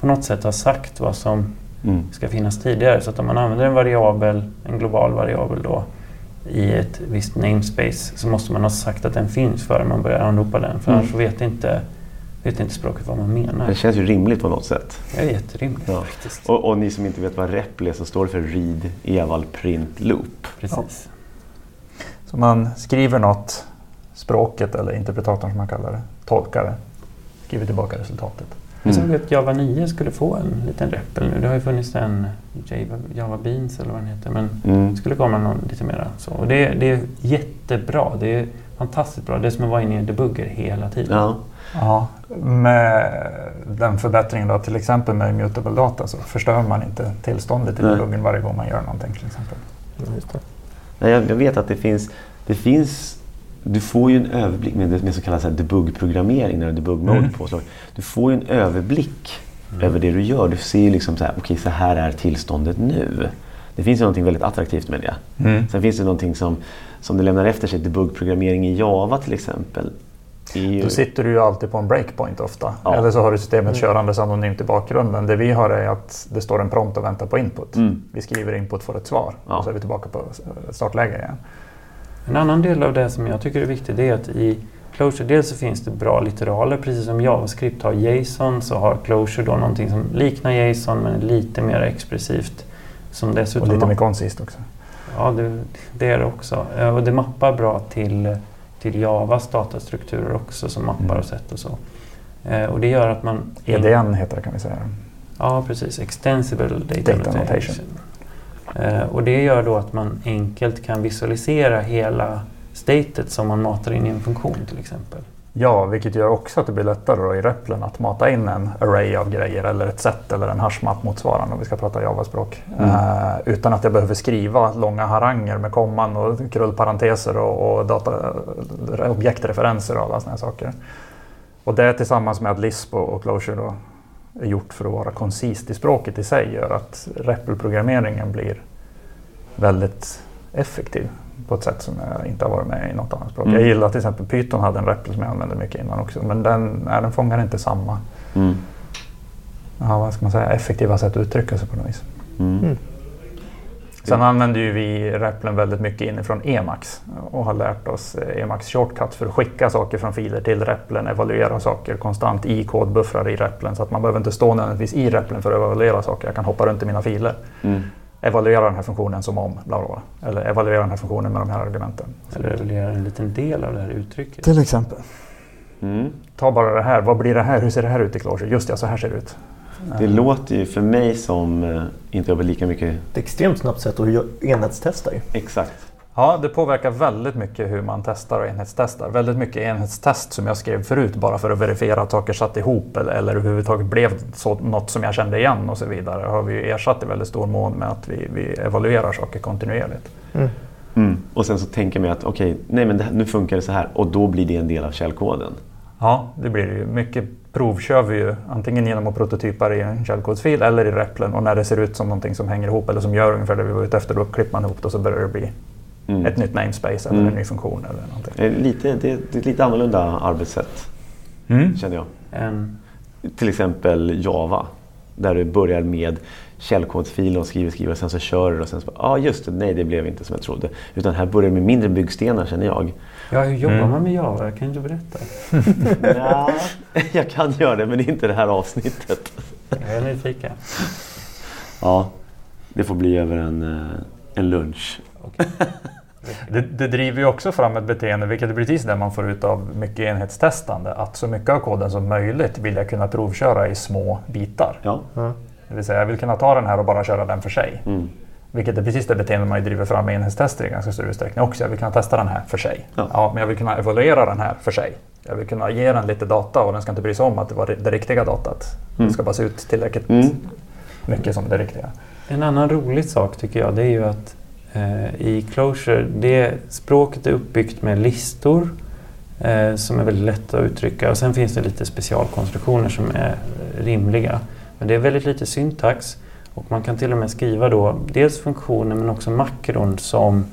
på något sätt ha sagt vad som Mm. ska finnas tidigare. Så att om man använder en variabel, en global variabel då, i ett visst namespace så måste man ha sagt att den finns före man börjar anropa den. För Mm. annars vet inte, vet inte språket vad man menar. Det känns ju rimligt på något sätt. Det är jätterimligt Ja. faktiskt. Och, och ni som inte vet vad REPL är så står det för Read Eval Print Loop. Precis. så man skriver något, språket eller interpretatorn som man kallar det, tolkar det, skriver tillbaka resultatet. Jag såg Mm. att Java 9 skulle få en liten REPL nu. Det har ju funnits en Java, Java Beans eller vad den heter. Men Mm. det skulle komma någon lite mera så. Och det, det är jättebra. Det är fantastiskt bra. Det är som att vara inne i en debugger hela tiden. Ja. Ja, med den förbättringen då, till exempel med mutable data så förstör man inte tillståndet i debuggen varje gång man gör någonting till exempel. Just det. Nej, jag, jag vet att det finns, det finns du får ju en överblick med, det- så här debug-programmering när du har debug-mode Mm. påslag. Du får ju en överblick över det du gör. Du ser ju liksom så här, okej så här är tillståndet nu. Det finns ju någonting väldigt attraktivt med det. Sen finns det någonting som, som det lämnar efter sig, debug-programmering i Java till exempel. ju- Då sitter du ju alltid på en breakpoint ofta. Ja. Eller så har du systemet körandes anonymt i bakgrunden. Det vi har är att det står en prompt och väntar på input. Mm. Vi skriver input, får ett svar Ja. och så är vi tillbaka på startläge igen. En annan del av det som jag tycker är viktigt det är att i Clojure dels så finns det bra litteraler. Precis som JavaScript har JSON så har Clojure då någonting som liknar JSON men är lite mer expressivt. Som Och dessutom lite mer koncist också. Ja, det, det är det också. Eh, Och det mappar bra till, till Javas datastrukturer också som mappar Mm. och sätt och så. Eh, Och det gör att man... EDN heter det kan vi säga. Ja, precis. Extensible Data, Data Notation. Eh, Och det gör då att man enkelt kan visualisera hela statet som man matar in i en funktion till exempel. Ja, vilket gör också att det blir lättare då i Replen att mata in en array av grejer eller ett set eller en hashmap motsvarande om vi ska prata Java-språk. Mm. Uh, utan att jag behöver skriva långa haranger med komman och krullparenteser och, och data, objektreferenser och alla sådana saker. Och det tillsammans med att Lisp och Clojure då är gjort för att vara koncist i språket i sig gör att REPL-programmeringen blir väldigt effektiv på ett sätt som jag inte har varit med i något annat språk. Mm. Jag gillar till exempel Python hade en REPL som jag använde mycket innan också men den, nej, den fångar inte samma Mm. ja, vad ska man säga, effektiva sätt att uttrycka sig på något vis. Mm. Sen använder ju vi Replen väldigt mycket inifrån Emacs och har lärt oss eh, Emacs shortcuts för att skicka saker från filer till Replen, evaluera saker konstant i kodbuffrar i Replen så att man behöver inte stå nödvändigtvis i Replen för att evaluera saker. Jag kan hoppa runt i mina filer. Mm. Evaluera den här funktionen som om, bla bla bla. Eller evaluera den här funktionen med de här argumenten. Eller revelera en liten del av det här uttrycket. Till exempel. Mm. Ta bara det här, vad blir det här? Hur ser det här ut i Clojure? Just ja, så här ser det ut. Det låter ju för mig som eh, inte jobbar lika mycket Det är extremt snabbt sätt att enhetstesta ju. exakt. Ja, det påverkar väldigt mycket hur man testar och enhetstestar. Väldigt mycket enhetstest som jag skrev förut bara för att verifiera att saker satt ihop eller, eller överhuvudtaget blev så, något som jag kände igen och så vidare har vi ju ersatt i väldigt stor mån med att vi, vi evaluerar saker kontinuerligt. Mm. Och sen så tänker man att okej, nej men det, nu funkar det så här och då blir det en del av källkoden. Ja, det blir det ju. Mycket prov kör vi ju antingen genom att prototypa i en källkodsfil eller i Replen och när det ser ut som någonting som hänger ihop eller som gör ungefär det vi var ute efter då klipper man ihop det och så börjar det bli Mm. ett nytt namespace eller Mm. en ny funktion eller någonting. Det är Lite, det, är- det är ett lite annorlunda arbetssätt Mm. känner jag. En, Till exempel Java. Där du börjar med källkodsfilen och skriver, skriver och sen så kör du och sen så ja ah, just det, nej det blev inte som jag trodde. Utan här börjar det med mindre byggstenar känner jag. Ja, hur jobbar Mm. man med Java? Kan du berätta? ja, jag kan göra det men inte det här avsnittet. Jag är nyfiken. Ja, det får bli över en, eh, en lunch. Det, det driver ju också fram ett beteende, vilket är precis det man får ut av mycket enhetstestande, att så mycket av koden som möjligt vill jag kunna provköra i små bitar. Ja. Det vill säga jag vill kunna ta den här och bara köra den för sig. Mm. Vilket är precis det beteende man driver fram i enhetstester i ganska stor utsträckning också. Jag vill kunna testa den här för sig. Ja. Ja. men jag vill kunna evaluera den här för sig. Jag vill kunna ge den lite data och den ska inte bry sig om att det var det, riktiga datat. Mm. Det ska bara se ut tillräckligt Mm. mycket som det riktiga. En annan rolig sak tycker jag det är ju att eh, i Clojure, det språket är uppbyggt med listor eh, som är väldigt lätta att uttrycka och sen finns det lite specialkonstruktioner som är rimliga. Men det är väldigt lite syntax och man kan till och med skriva då dels funktioner men också makron som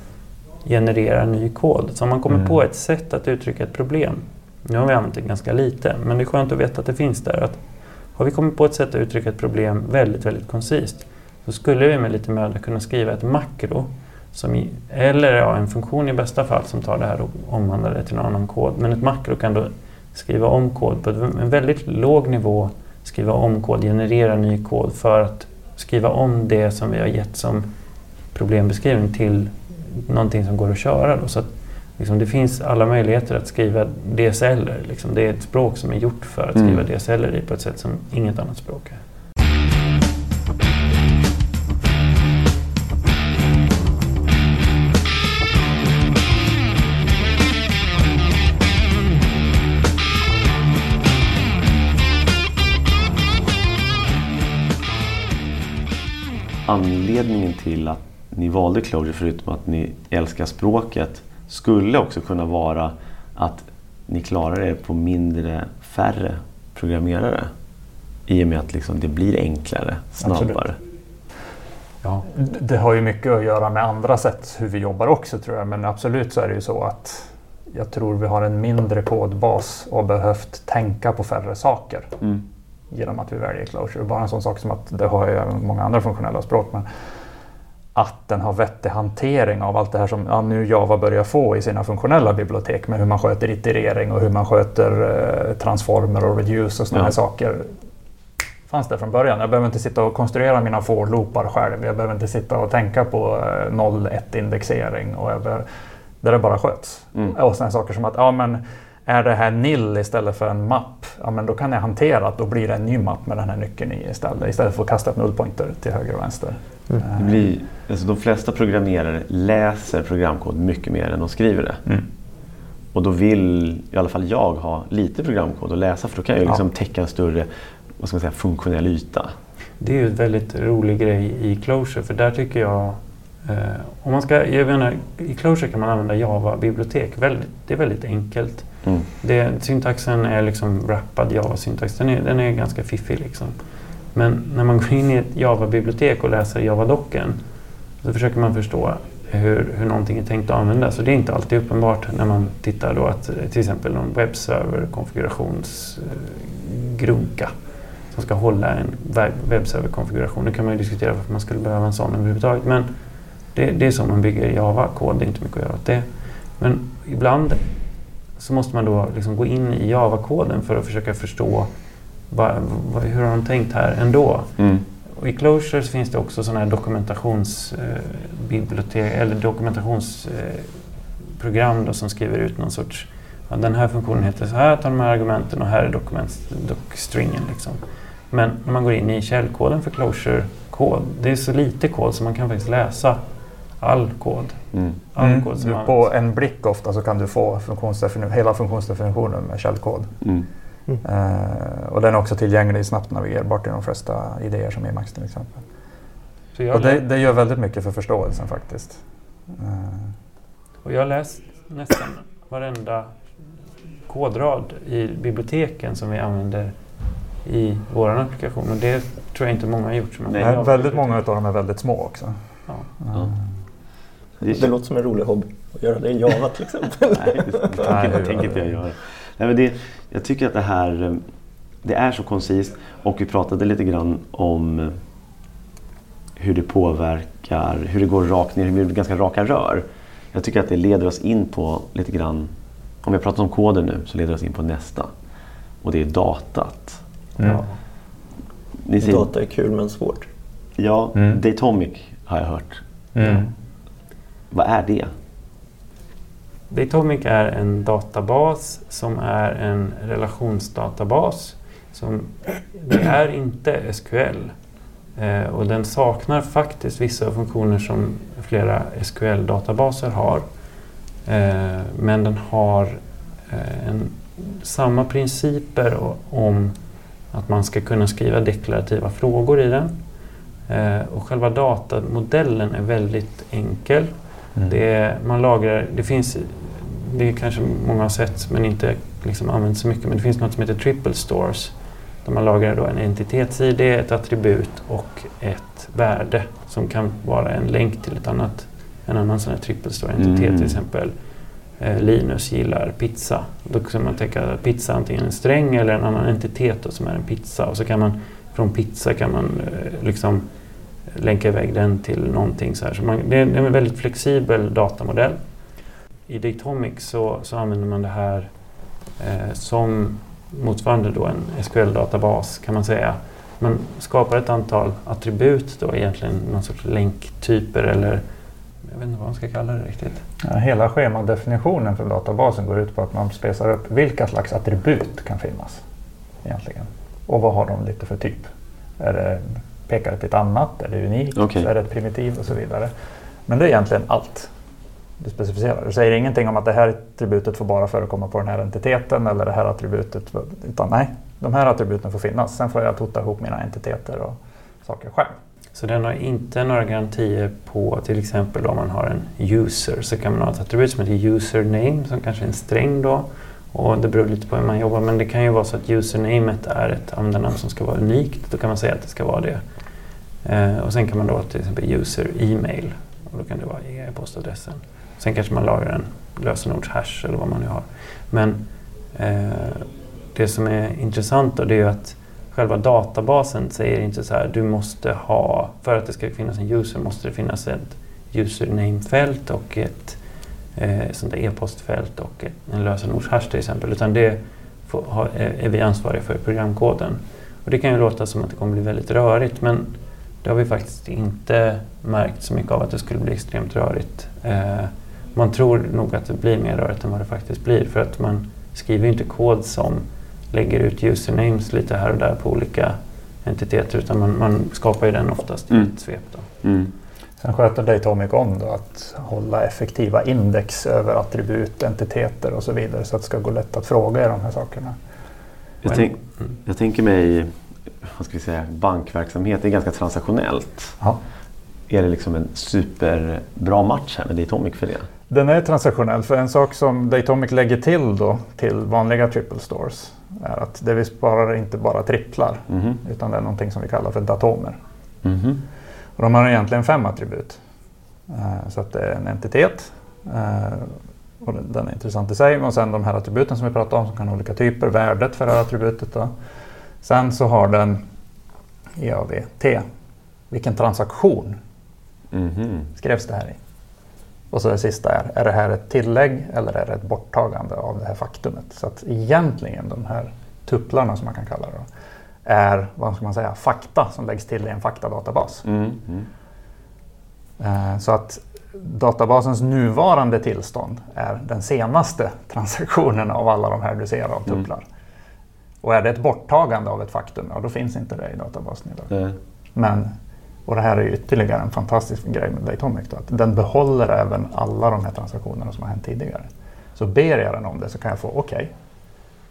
genererar ny kod. Så om man kommer Mm. på ett sätt att uttrycka ett problem, nu har vi använt det ganska lite, men det är skönt att veta att det finns där. Att har vi kommit på ett sätt att uttrycka ett problem väldigt, väldigt koncist så skulle vi med lite möda kunna skriva ett makro som i, eller ja, en funktion i bästa fall som tar det här och omvandlar det till en annan kod. Men ett makro kan då skriva om kod på en väldigt låg nivå, skriva om kod, generera ny kod för att skriva om det som vi har gett som problembeskrivning till någonting som går att köra. Då. Så att, liksom, det finns alla möjligheter att skriva DSL. Liksom. Det är ett språk som är gjort för att skriva Mm. DSL i på ett sätt som inget annat språk är. Anledningen till att ni valde Clojure, förutom att ni älskar språket, skulle också kunna vara att ni klarar er på mindre, färre programmerare. I och med att liksom det blir enklare, snabbare. Absolut. Ja. Det har ju mycket att göra med andra sätt hur vi jobbar också tror jag. Men absolut så är det ju så att jag tror vi har en mindre kodbas och behövt tänka på färre saker Mm. Genom att vi väljer Clojure. Bara en sån sak som att det har ju även många andra funktionella språk. Men att den har vettig hantering av allt det här som ja, nu Java börjar få i sina funktionella bibliotek med hur man sköter iterering och hur man sköter eh, transformer och reduce och sådana Ja. här saker. fanns det från början. Jag behöver inte sitta och konstruera mina for-loopar själv. Jag behöver inte sitta och tänka på eh, 0-1 indexering. Och jag behöver, där det bara sköts. Mm. Och sådana saker som att ja, men är det här nil istället för en mapp, ja, men då kan jag hantera att då blir det en ny mapp med den här nyckeln i istället. Istället för att kasta ett nullpointer till höger och vänster. Mm. Eh, Det blir, alltså de flesta programmerare läser programkod mycket mer än de skriver det. Mm. Och då vill i alla fall jag ha lite programkod att läsa för då kan jag liksom täcka en större vad ska man säga, funktionell yta. Det är ju en väldigt rolig grej i Closure för där tycker jag eh, om man ska, jag menar, I Closure kan man använda Java-bibliotek. det är väldigt enkelt. Mm. Det, syntaxen är liksom wrappad Java-syntax. Den är, den är ganska fiffig. Liksom. Men när man går in i ett Java-bibliotek och läser Java-docken så försöker man förstå hur, hur någonting är tänkt att användas. Och det är inte alltid uppenbart när man tittar då att till exempel någon webbserver-konfigurationsgrunka eh, som ska hålla en webbserver-konfiguration. Nu kan man ju diskutera varför man skulle behöva en sån överhuvudtaget. Men det, det är så man bygger Java-kod, det är inte mycket att göra åt det. Men ibland så måste man då liksom gå in i Java-koden för att försöka förstå vad, vad, hur har de tänkt här ändå. Mm. Och I Closures finns det också sådana här dokumentationsbibliotek eh, eller dokumentationsprogram eh, som skriver ut någon sorts ja, den här funktionen heter så här, tar de här argumenten och här är dokumentstringen. Liksom. Men när man går in i källkoden för Closure-kod, det är så lite kod så man kan faktiskt läsa all kod. Mm. All mm. kod som på en blick ofta så kan du få funktionsdefini hela funktionsdefinitionen med källkod. Mm. Mm. Uh, och den är också tillgänglig snabbt navigerbart i de flesta idéer som Emacs till exempel. Och det, det, gör väldigt mycket för förståelsen faktiskt. Uh. Och jag har läst nästan varenda kodrad i biblioteken som vi använder i vår applikation. Och det tror jag inte många har gjort. Som Nej, väldigt många av dem är väldigt små också. Ja. Ja. Det låter som en rolig hobby att göra det i Java till exempel. Nej, det tänker inte jag göra. Nej, men det, jag tycker att det här det är så koncist och vi pratade lite grann om hur det påverkar, hur det går rakt ner, hur det blir ganska raka rör. Jag tycker att det leder oss in på lite grann, om vi pratar om koden nu, så leder det oss in på nästa. Och det är datat. Mm. Ja. Ser, Data är kul men svårt. Ja, mm. Datomic har jag hört. Mm. Vad är det? Datomic är en databas som är en relationsdatabas. Som, det är inte SQL. Eh, och den saknar faktiskt vissa funktioner som flera SQL-databaser har. Eh, men den har eh, en, samma principer om att man ska kunna skriva deklarativa frågor i den. Eh, och själva datamodellen är väldigt enkel. Mm. Det, man lagrar, det finns, det kanske många har sett men inte liksom använt så mycket, men det finns något som heter triple stores. Där man lagrar då en entitets-id, ett attribut och ett värde som kan vara en länk till ett annat, en annan sån här triple store-entitet. Mm. Till exempel eh, Linus gillar pizza. Då kan man tänka pizza antingen en sträng eller en annan entitet då, som är en pizza. Och så kan man från pizza kan man eh, liksom länka iväg den till någonting. Så här. Så man, det, är, en väldigt flexibel datamodell. I Datomic så, så använder man det här eh, som motsvarande då en SQL-databas kan man säga. Man skapar ett antal attribut då egentligen någon sorts länktyper eller jag vet inte vad man ska kalla det riktigt. Ja, hela schemadefinitionen för databasen går ut på att man spesar upp vilka slags attribut kan finnas egentligen. Och vad har de lite för typ? Är det pekar till ett annat? Är det unikt? Okay. Är det ett primitiv? Och så vidare. Men det är egentligen allt du specificerar. Du säger ingenting om att det här attributet får bara förekomma på den här entiteten eller det här attributet. Utan nej, de här attributen får finnas. Sen får jag tota ihop mina entiteter och saker själv. Så den har inte några garantier på till exempel om man har en user så kan man ha ett attribut som heter username som kanske är en sträng då. Och det beror lite på hur man jobbar men det kan ju vara så att usernamet är ett användarnamn som ska vara unikt. Då kan man säga att det ska vara det. Eh, och sen kan man då till exempel user e-mail och då kan det vara e-postadressen. Sen kanske man lagrar en lösenordshash eller vad man nu har. Men eh, det som är intressant då det är ju att själva databasen säger inte så här du måste ha, för att det ska finnas en user måste det finnas ett username-fält och ett eh, sånt där e-postfält och en lösenordshash till exempel. Utan det får, ha, är vi ansvariga för i programkoden. Och det kan ju låta som att det kommer bli väldigt rörigt men det har vi faktiskt inte märkt så mycket av att det skulle bli extremt rörigt. Eh, man tror nog att det blir mer rörigt än vad det faktiskt blir för att man skriver inte kod som lägger ut usernames lite här och där på olika entiteter utan man, man skapar ju den oftast i mm. ett svep. Då. Mm. Sen sköter Datomic om då att hålla effektiva index över attribut, entiteter och så vidare så att det ska gå lätt att fråga i de här sakerna. Jag, tänk, jag tänker mig, vad ska vi säga, bankverksamhet, det är ganska transaktionellt. Ja. Är det liksom en superbra match här med Datomic för det? Den är transaktionell för en sak som Datomic lägger till då till vanliga triple stores är att det vi sparar är inte bara tripplar Mhm. utan det är någonting som vi kallar för datomer. Mhm. Och de har egentligen fem attribut. Eh, Så att det är en entitet. eh, Och den- är intressant i sig. Och sen de här attributen som vi pratade om som kan ha olika typer. Värdet för det här attributet. Då. Sen så har den EAVT. Vilken transaktion Mhm. skrevs det här i? Och så det sista är, är det här ett tillägg eller är det ett borttagande av det här faktumet? Så att egentligen de här tupplarna som man kan kalla det då, är vad ska man säga, fakta som läggs till i en faktadatabas. Mm. Mm. Eh, Så att databasens nuvarande tillstånd är den senaste transaktionen av alla de här du ser av tupplar. Och är det ett borttagande av ett faktum, ja då finns inte det i databasen idag. Eh, Men, och det här är ytterligare en fantastisk grej med Datomic, då, att den behåller även alla de här transaktionerna som har hänt tidigare. Så ber jag den om det så kan jag få, okej,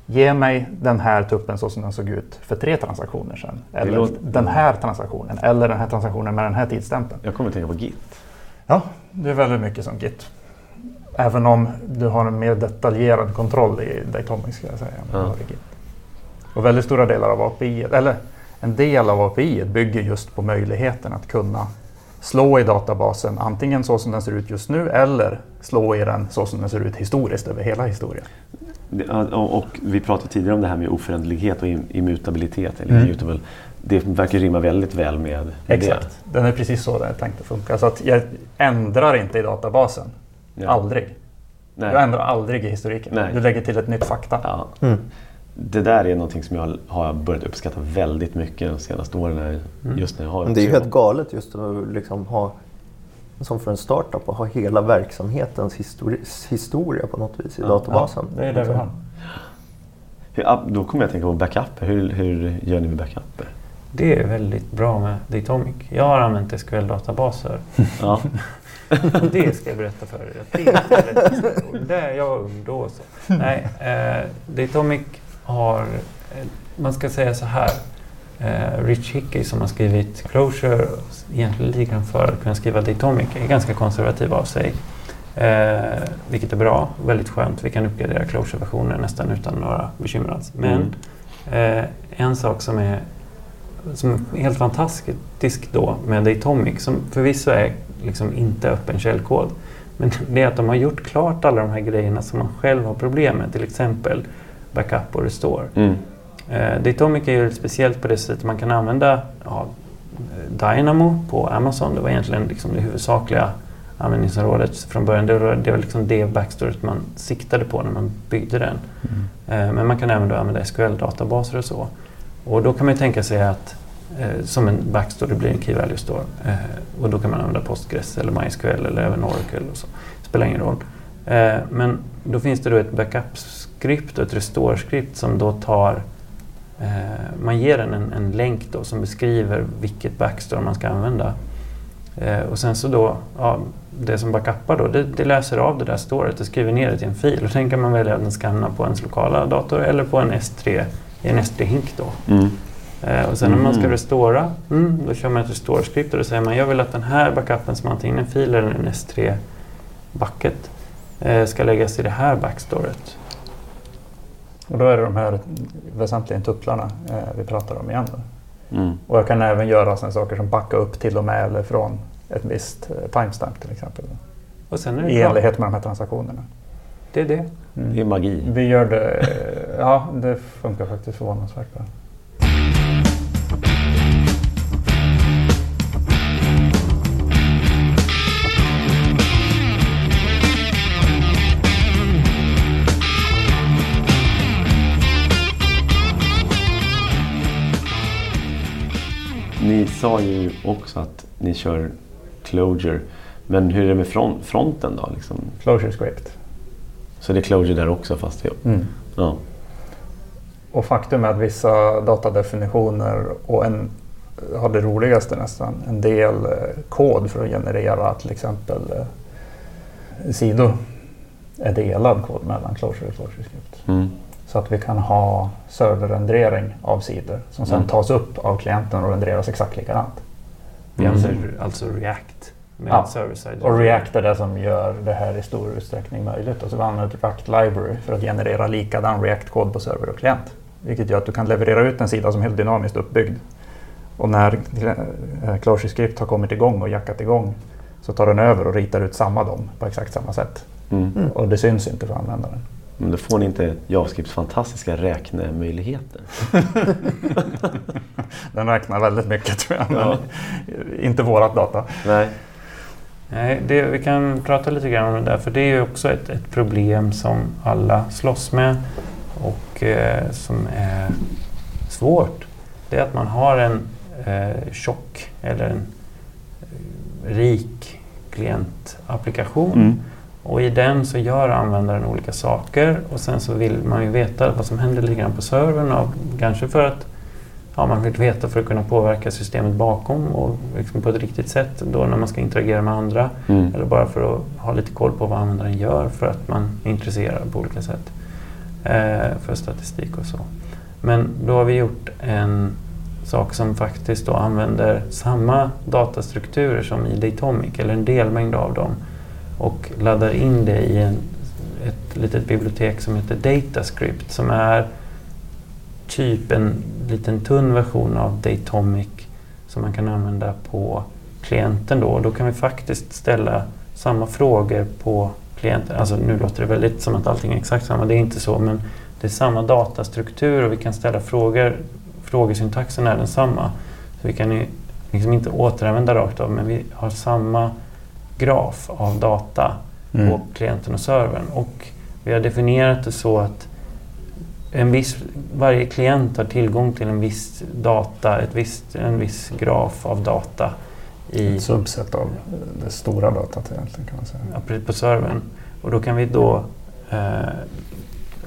ge mig den här tuppen så som den såg ut för tre transaktioner sedan. Eller låter- den här transaktionen, eller den här transaktionen med den här tidstämpeln. Jag kommer att tänka på Git. Ja, det är väldigt mycket som Git. Även om du har en mer detaljerad kontroll i Datomic ska jag säga. Ja. Och väldigt stora delar av API, eller en del av API bygger just på möjligheten att kunna slå i databasen antingen så som den ser ut just nu eller slå i den så som den ser ut historiskt över hela historien. Det- ja, Och vi pratade tidigare om det här med oföränderlighet och im- immutabilitet. Eller Mm. immutable. Det verkar rimma väldigt väl med Exakt, den är precis så det är tänkt att funka. Så att jag ändrar inte i databasen. det. Ja. Aldrig. Nej. Du ändrar aldrig i historiken. Nej. Du lägger till ett nytt fakta. Ja. Mm. Det där är någonting som jag har börjat uppskatta väldigt mycket de senaste åren. Mm. Just när jag har Men det är ju helt galet just att liksom ha, som för en startup, att ha hela verksamhetens histori historia på något vis i Ja. databasen. Det är det vi har. Hur, ja, då kommer jag att tänka på backuper. Hur, hur gör ni med backuper? Det är väldigt bra med Datomic. Jag har använt SQL-databaser. Ja. Det ska jag berätta för er. Det är. Det är jag ung då. Så. Nej, eh, Datomic har, eh, man ska säga så här. Eh, Rich Hickey som har skrivit Closure, egentligen ligan för att kunna skriva Datomic, är ganska konservativ av sig. Eh, vilket är bra, väldigt skönt. Vi kan uppgradera Closure-versioner nästan utan några bekymmer alls. Men eh, en sak som är, som är helt fantastisk då med Datomic, som förvisso är liksom inte öppen källkod, men det är att de har gjort klart alla de här grejerna som man själv har problem med, till exempel backup och restore. Mm. Eh, Datomic är ju speciellt på det sättet man kan använda ja, Dynamo på Amazon. Det var egentligen liksom det huvudsakliga användningsområdet från början. Det var, det var liksom det backstoryt man siktade på när man byggde den. Eh, men man kan även då använda SQL-databaser och så. Och då kan man ju tänka sig att eh, som en backstory blir en key value store. Eh, och då kan man använda Postgres eller MySQL eller även Oracle och så. spelar ingen roll. Eh, men då finns det då ett backup-skript och ett restore-skript som då tar eh, man ger den en, en länk då som beskriver vilket backstore man ska använda. Eh, och sen så då, ja, det som backuppar då, det, det läser av det där storet och skriver ner det till en fil. Och sen kan man välja att den ska hamna på ens lokala dator eller på en S3, i en S3-hink då. Mm. Eh, och sen när man ska Mm. restora, mm, då kör man ett restore-skript och då säger man jag vill att den här backupen som antingen en fil eller en S3-bucket eh, ska läggas i det här backstoret. Och då är det de här väsentligen tupplarna eh, vi pratar om igen. Då. Mm. Och jag kan även göra sådana saker som backa upp till och med eller från ett visst eh, timestamp till exempel. Och sen är det I klart. enlighet med de här transaktionerna. Det är det. Det är magi. Vi gör det, eh, ja det funkar faktiskt förvånansvärt bra. Ni sa ju också att ni kör Clojure. Men hur är det med front, fronten då? Liksom? Closure script. Så det är Clojure där också fast det... Ja. Och faktum är att vissa datadefinitioner och en har det roligaste nästan. En del eh, kod för att generera till exempel eh, sidor är delad kod mellan Clojure och ClojureScript. Mm. Så att vi kan ha serverrendering av sidor som sen Mm. tas upp av klienten och renderas exakt likadant. Vi Mm. använder alltså React med Ja. server-side. Och React är det som gör det här i stor utsträckning möjligt. Och så vi använder React Library för att generera likadan React-kod på server och klient. Vilket gör att du kan leverera ut en sida som är helt dynamiskt uppbyggd. Och när eh, ClojureScript har kommit igång och jackat igång så tar den över och ritar ut samma dom på exakt samma sätt. Mm. Och det syns inte för användaren. Men då får ni inte JavaScripts fantastiska räknemöjligheter. Den räknar väldigt mycket tror jag, men Ja. inte vårat data. Nej. Nej, det, vi kan prata lite grann om det där, för det är ju också ett, ett problem som alla slåss med och eh, som är svårt. Det är att man har en eh, tjock eller en eh, rik klientapplikation Mm. Och i den så gör användaren olika saker och sen så vill man ju veta vad som händer lite grann på servern. Och kanske för att ja, man vill veta för att kunna påverka systemet bakom och liksom på ett riktigt sätt då när man ska interagera med andra. Mm. Eller bara för att ha lite koll på vad användaren gör för att man är intresserad på olika sätt. Eh, för statistik och så. Men då har vi gjort en sak som faktiskt då använder samma datastrukturer som i Datomic, eller en delmängd av dem. Och laddar in det i en, ett litet bibliotek som heter Datascript som är typ en liten tunn version av Datomic som man kan använda på klienten då. Då kan vi faktiskt ställa samma frågor på klienten. Alltså nu låter det väldigt som att allting är exakt samma, det är inte så. Men det är samma datastruktur och vi kan ställa frågor. Frågesyntaxen är densamma. Så vi kan ju liksom inte återanvända rakt av men vi har samma graf av data Mm. på klienten och servern. Och vi har definierat det så att en viss, varje klient har tillgång till en viss data, ett visst, en viss graf av data i, Ett subset av det stora datat egentligen kan man säga. ja, på servern. Och då kan vi då eh,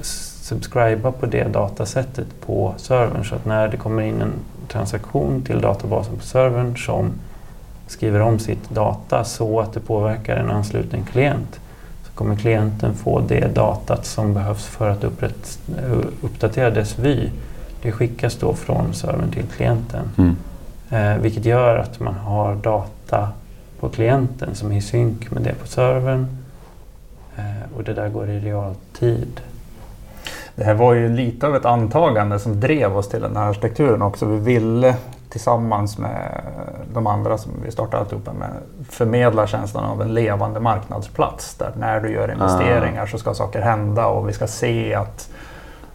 subscriba på det datasättet på servern så att när det kommer in en transaktion till databasen på servern som skriver om sitt data så att det påverkar en ansluten klient så kommer klienten få det datat som behövs för att upprätt, uppdatera dess vy. Det skickas då från servern till klienten. Mm. Eh, vilket gör att man har data på klienten som är i synk med det på servern. Eh, och det där går i realtid. Det här var ju lite av ett antagande som drev oss till den här arkitekturen också. Vi ville tillsammans med de andra som vi startade alltihopa med förmedla känslan av en levande marknadsplats. Där när du gör investeringar så ska saker hända och vi ska se att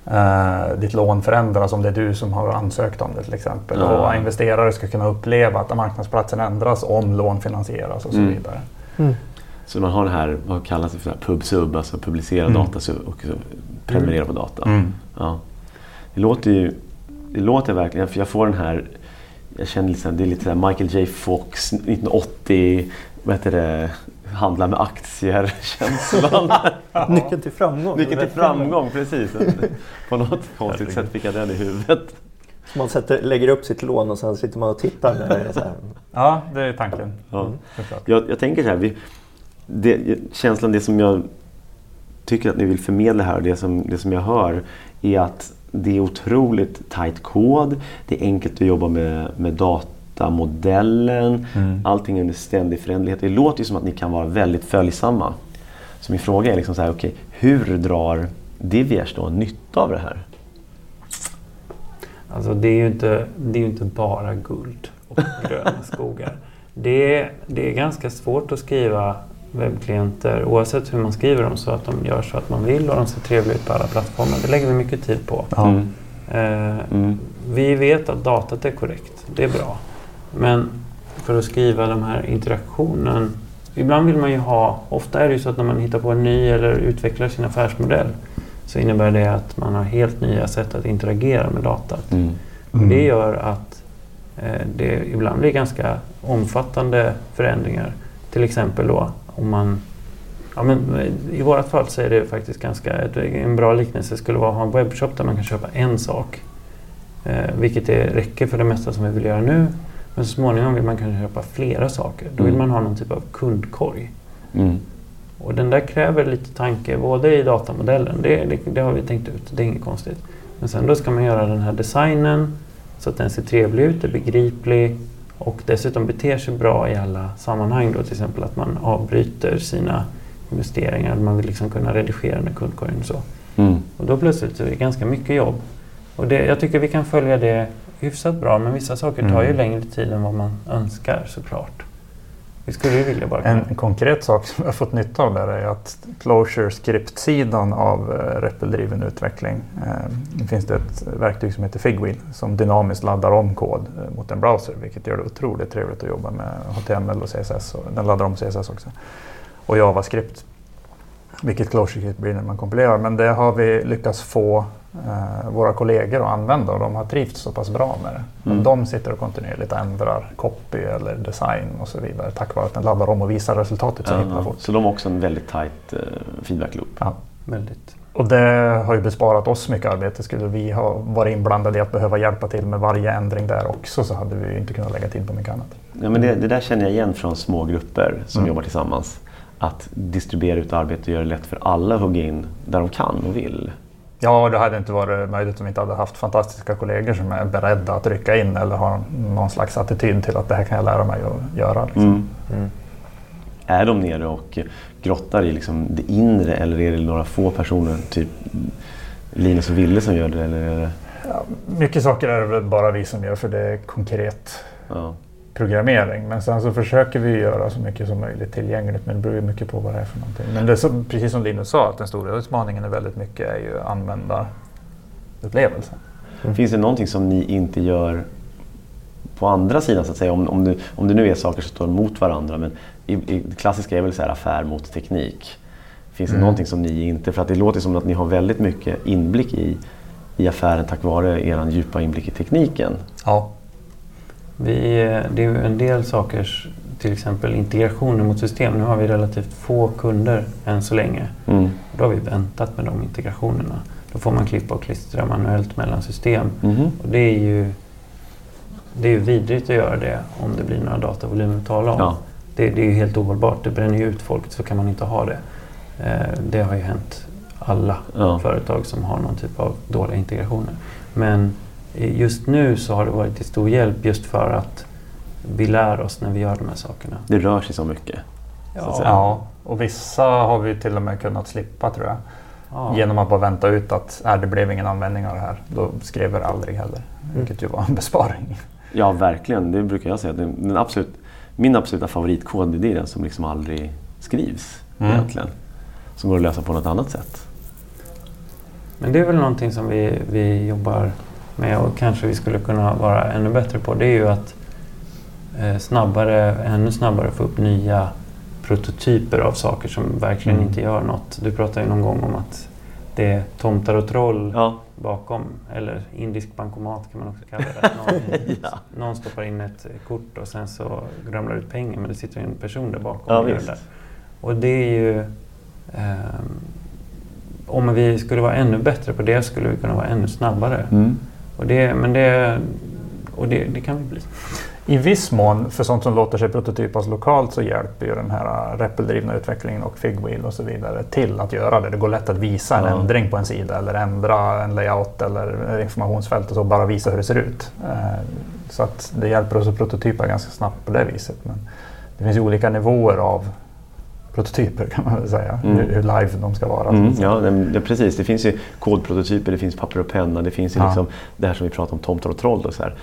eh, ditt lån förändras om det är du som har ansökt om det till exempel. Ja. Och investerare ska kunna uppleva att marknadsplatsen ändras om lån finansieras och så Mm. vidare. Så man har det här, vad kallas det för, pub-sub, alltså publicera Mm. data och prenumerera på data. Mm. Ja. Det låter ju, det låter verkligen, för jag får den här, jag känner liksom, det är lite där Michael J Fox 1980, vad heter det, handla med aktier-känslan. Nyckeln till framgång. Nyckeln till framgång, precis. På något konstigt sätt fick jag den i huvudet. Så man sätter, lägger upp sitt lån och sen sitter man och tittar. Det är så här. Ja, det är tanken. Ja. Såklart. Jag, jag tänker så här, vi, det, känslan, det som jag tycker att ni vill förmedla här och det som, det som jag hör är att det är otroligt tight kod. Det är enkelt att jobba med, med datamodellen. Mm. Allting är under ständig förändlighet. Det låter ju som att ni kan vara väldigt följsamma. Så min fråga är liksom så här, okej, hur drar Diviers då nytta av det här? Alltså det är ju inte, det är inte bara guld och gröna skogar. Det är, det är ganska svårt att skriva webbklienter oavsett hur man skriver dem så att de gör så att man vill och de ser trevliga ut på alla plattformar. Det lägger vi mycket tid på. Mm. Eh, Mm. Vi vet att datat är korrekt. Det är bra. Men för att skriva den här interaktionen. Ibland vill man ju ha, ofta är det ju så att när man hittar på en ny eller utvecklar sin affärsmodell så innebär det att man har helt nya sätt att interagera med datat. Mm. Och det gör att eh, det ibland blir ganska omfattande förändringar. Till exempel då om man Ja, men I vårt fall så är det faktiskt ganska... En bra liknelse skulle vara att ha en webbshop där man kan köpa en sak. Eh, vilket det räcker för det mesta som vi vill göra nu. Men så småningom vill man kanske köpa flera saker. Då vill Mm. man ha någon typ av kundkorg. Mm. Och den där kräver lite tanke både i datamodellen, det, det, det har vi tänkt ut, det är inget konstigt. Men sen då ska man göra den här designen så att den ser trevlig ut, är begriplig och dessutom beter sig bra i alla sammanhang. Då, till exempel att man avbryter sina investeringar, man vill liksom kunna redigera den här kundkorgen och så. Mm. Och då plötsligt är det ganska mycket jobb. Och det, jag tycker vi kan följa det hyfsat bra men vissa saker tar ju Mm. längre tid än vad man önskar såklart. Vi skulle ju vilja bara kunna... En konkret sak som jag har fått nytta av där är att Closure Script-sidan av eh, REPL-driven utveckling eh, det finns det ett verktyg som heter Figwheel som dynamiskt laddar om kod eh, mot en browser vilket gör det otroligt trevligt att jobba med HTML och CSS. Och den laddar om CSS också. Och JavaScript. Vilket Closure Script blir när man kompilerar. Men det har vi lyckats få våra kollegor att använda och de har trivts så pass bra med det. Mm. de sitter och kontinuerligt ändrar copy eller design och så vidare tack vare att den laddar om och visar resultatet så himla Ja, fort. så de har också en väldigt tight eh, feedback loop. Ja. Väldigt. Och det har ju besparat oss mycket arbete. Skulle vi ha varit inblandade i att behöva hjälpa till med varje ändring där också så hade vi ju inte kunnat lägga till på mycket annat. Ja, men det, det där känner jag igen från små grupper som Mm. jobbar tillsammans. Att distribuera ut arbete och göra det lätt för alla att hugga in där de kan och vill. Ja, det hade inte varit möjligt om vi inte hade haft fantastiska kollegor som är beredda att rycka in eller har någon slags attityd till att det här kan jag lära mig att göra. Liksom. Mm. Mm. Är de nere och grottar i liksom det inre eller är det några få personer, typ Linus och Ville som gör det? Eller Ja, mycket saker är det väl bara vi som gör för det är konkret ja. Programmering. Men sen så försöker vi göra så mycket som möjligt tillgängligt. Men det beror ju mycket på vad det är för någonting. Men det är så, precis som Linus sa, att den stora utmaningen är väldigt mycket är ju användarupplevelsen. Finns det någonting som ni inte gör på andra sidan så att säga? Om, om, du, om det nu är saker som står mot varandra. Men i, i, det klassiska är väl så här affär mot teknik. Finns det Mm. någonting som ni inte... För att det låter som att ni har väldigt mycket inblick i, i affären tack vare er djupa inblick i tekniken. Ja. Vi, eh, det är ju en del saker, till exempel integrationer mot system. Nu har vi relativt få kunder än så länge. Mm. Då har vi väntat med de integrationerna. Då får man klippa och klistra manuellt mellan system. Mhm. Och det är ju det är ju vidrigt att göra det om det blir några datavolymer att tala om. Ja. Det, det är ju helt ohållbart. Det bränner ju ut folk, så kan man inte ha det. Eh, det har ju hänt alla Ja. företag som har någon typ av dåliga integrationer. Men just nu så har det varit till stor hjälp just för att vi lär oss när vi gör de här sakerna. Det rör sig så mycket. Så att säga. ja, och vissa har vi till och med kunnat slippa tror jag. Ja. Genom att bara vänta ut att äh, det blev ingen användning av det här. Då skrev vi det aldrig heller. Vilket ju var en besparing. Ja, verkligen. Det brukar jag säga. Den, absolut, min absoluta favoritkod är den som liksom aldrig skrivs Mm. egentligen. Som går att lösa på något annat sätt. Men det är väl någonting som vi, vi jobbar med och kanske vi skulle kunna vara ännu bättre på. Det är ju att eh, snabbare, ännu snabbare få upp nya prototyper av saker som verkligen Mm. inte gör något. Du pratade ju någon gång om att det är tomtar och troll Ja, bakom. Eller indisk bankomat kan man också kalla det. Någon, Ja. någon stoppar in ett kort och sen så ramlar ut pengar men det sitter en person där bakom Ja, och där. Och det är ju... ehm, om vi skulle vara ännu bättre på det skulle vi kunna vara ännu snabbare. mm. Och det, men det, och det, det kan vi bli. I viss mån, för sånt som låter sig prototypas lokalt, så hjälper ju den här REPL-drivna utvecklingen och Figwheel och så vidare till att göra det. Det går lätt att visa en Ja. ändring på en sida eller ändra en layout eller informationsfält och så bara visa hur det ser ut. Eh, Så att det hjälper oss att prototypa ganska snabbt på det viset. Men det finns ju olika nivåer av prototyper kan man väl säga. Mm. Hur, hur live de ska vara. Mm, ja, det, precis. Det finns ju kodprototyper, det finns papper och penna, det finns ju Ja. liksom det här som vi pratar om, tomtar och troll. Och så här.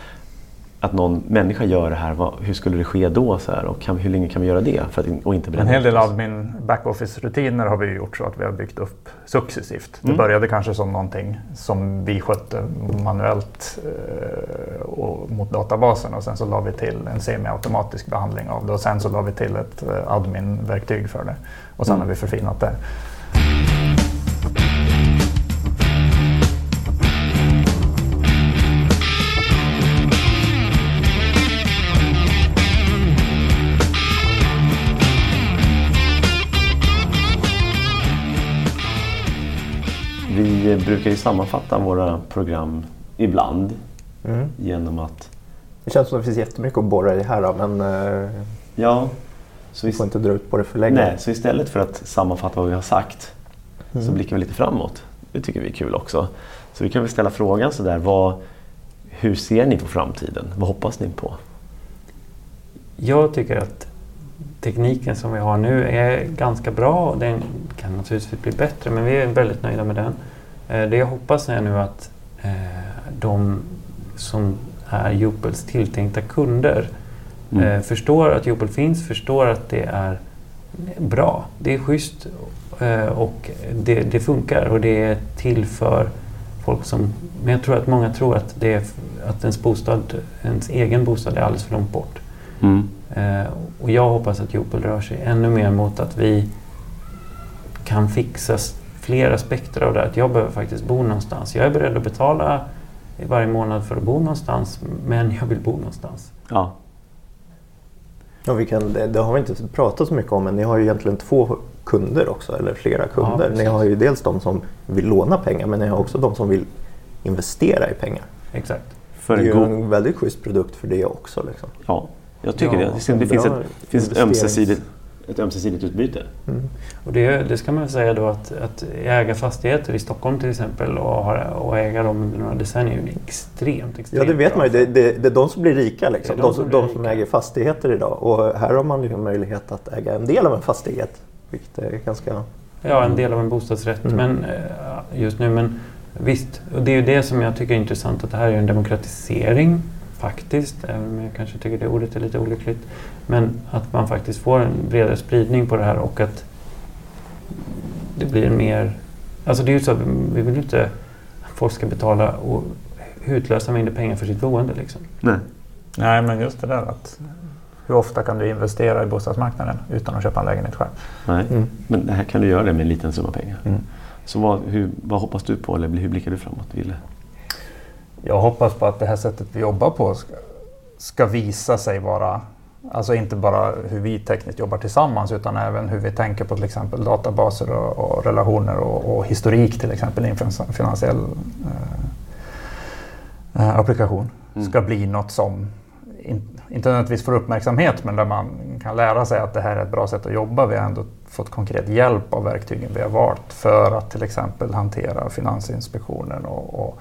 Att någon människa gör det här, vad, hur skulle det ske då? Så här? Och kan, hur länge kan vi göra det? För att, och inte En hel del admin backoffice-rutiner har vi gjort så att vi har byggt upp successivt. Det Mm. började kanske som någonting som vi skötte manuellt eh, och mot databasen och sen så la vi till en semiautomatisk behandling av det och sen så la vi till ett eh, admin-verktyg för det. Och sen Mm. har vi förfinat det. Vi brukar ju sammanfatta våra program ibland Mm. genom att... Det känns som att det finns jättemycket att borra i här då, men eh, Ja, så, vi får inte dra ut på det för länge. nej, så istället för att sammanfatta vad vi har sagt så Mm. blickar vi lite framåt. Det tycker vi är kul också. Så vi kan väl ställa frågan sådär, vad, hur ser ni på framtiden? Vad hoppas ni på? Jag tycker att tekniken som vi har nu är ganska bra och den kan naturligtvis bli bättre men vi är väldigt nöjda med den. Eh, Det jag hoppas är nu att eh, de som är Jupels tilltänkta kunder Mm. eh, förstår att Jupel finns, förstår att det är bra. Det är schysst och det, det funkar och det är till för folk som... Men jag tror att många tror att, det är, att ens, bostad, ens egen bostad är alldeles för långt bort. Mm. Och jag hoppas att Jopel rör sig ännu mer mot att vi kan fixa fler aspekter av det. Att jag behöver faktiskt bo någonstans. Jag är beredd att betala varje månad för att bo någonstans, men jag vill bo någonstans. Ja. Ja, vi kan, det, har vi inte pratat så mycket om, men ni har ju egentligen två kunder också, eller flera kunder. ni precis. har ju dels de som vill låna pengar, men ni har också de som vill investera i pengar. Exakt. För det är en ju en väldigt schysst produkt för det också. Liksom. Ja, jag tycker Ja, det. Det, finns, ett, finns ett, ömsesidigt, ett ömsesidigt utbyte. Mm. Och det, det ska man väl säga då att, att äga fastigheter i Stockholm till exempel och, ha, och äga dem under några decennier är extremt, extremt Ja, det vet bra. man ju. Det, det, det är de som blir rika. Liksom. De, de som de som rika. äger fastigheter idag. Och här har man liksom möjlighet att äga en del av en fastighet. Vilket är ganska... Ja, en del av en bostadsrätt Mm. men, eh, just nu. Men visst, och det är ju det som jag tycker är intressant. Att det här är en demokratisering faktiskt. Även om jag kanske tycker det ordet är lite olyckligt. Men att man faktiskt får en bredare spridning på det här och att det blir mer... Alltså det är ju så att vi vill inte att folk ska betala och utlösa mängder pengar för sitt boende. Liksom. Nej. Nej, men just det där att hur ofta kan du investera i bostadsmarknaden utan att köpa en lägenhet själv? Nej. Mm. Men det här kan du göra det med en liten summa pengar. Mm. Så vad, hur, vad hoppas du på eller hur blickar du framåt, Ville? Jag hoppas på att det här sättet vi jobbar på ska, ska visa sig vara Alltså inte bara hur vi tekniskt jobbar tillsammans utan även hur vi tänker på till exempel databaser och, och relationer och, och historik till exempel i en finans- finansiell eh, eh, applikation. Mm. Ska bli något som in, inte nödvändigtvis får uppmärksamhet men där man kan lära sig att det här är ett bra sätt att jobba. Vi har ändå fått konkret hjälp av verktygen vi har valt för att till exempel hantera Finansinspektionen och, och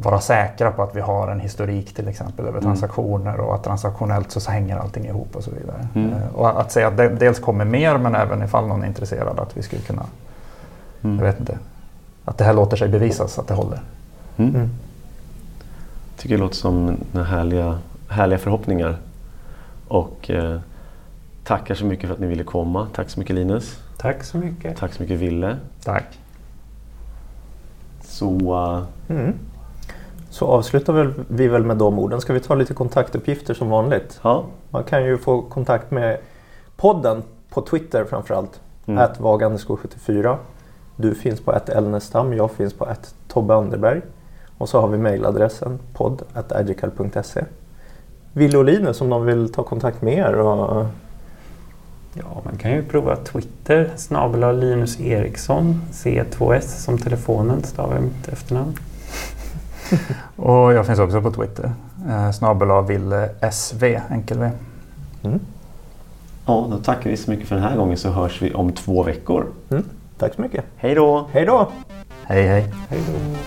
vara säkra på att vi har en historik till exempel över Mm. transaktioner och att transaktionellt så hänger allting ihop och så vidare. Mm. Eh, Och att säga att det dels kommer mer men även ifall någon är intresserad att vi skulle kunna, Mm. jag vet inte, att det här låter sig bevisas att det håller. Mm. Mm. tycker det låter som några härliga, härliga förhoppningar. Och eh, tackar så mycket för att ni ville komma. Tack så mycket Linus. Tack så mycket. Tack så mycket Ville. Tack. Så Mm. Så avslutar vi väl med de orden. Ska vi ta lite kontaktuppgifter som vanligt? ja. Man kan ju få kontakt med podden på Twitter framförallt. Mm. Att Vagandeskog74. Du finns på ett Elnestam, jag finns på ett Tobbe Anderberg. Och så har vi mejladressen podd.agical.se. Ville och Linus om de vill ta kontakt med er. Och, Ja, man kan ju prova Twitter, snabel Linus Eriksson, C2S som telefonen stavar mitt efternamn. Och jag finns också på Twitter. Eh, snabel av Ville SV, enkel V. mm. ja, då tackar vi så mycket för den här gången så hörs vi om två veckor. Mm. Tack så mycket. Hej då! Hej då! Hej hej. Hej då!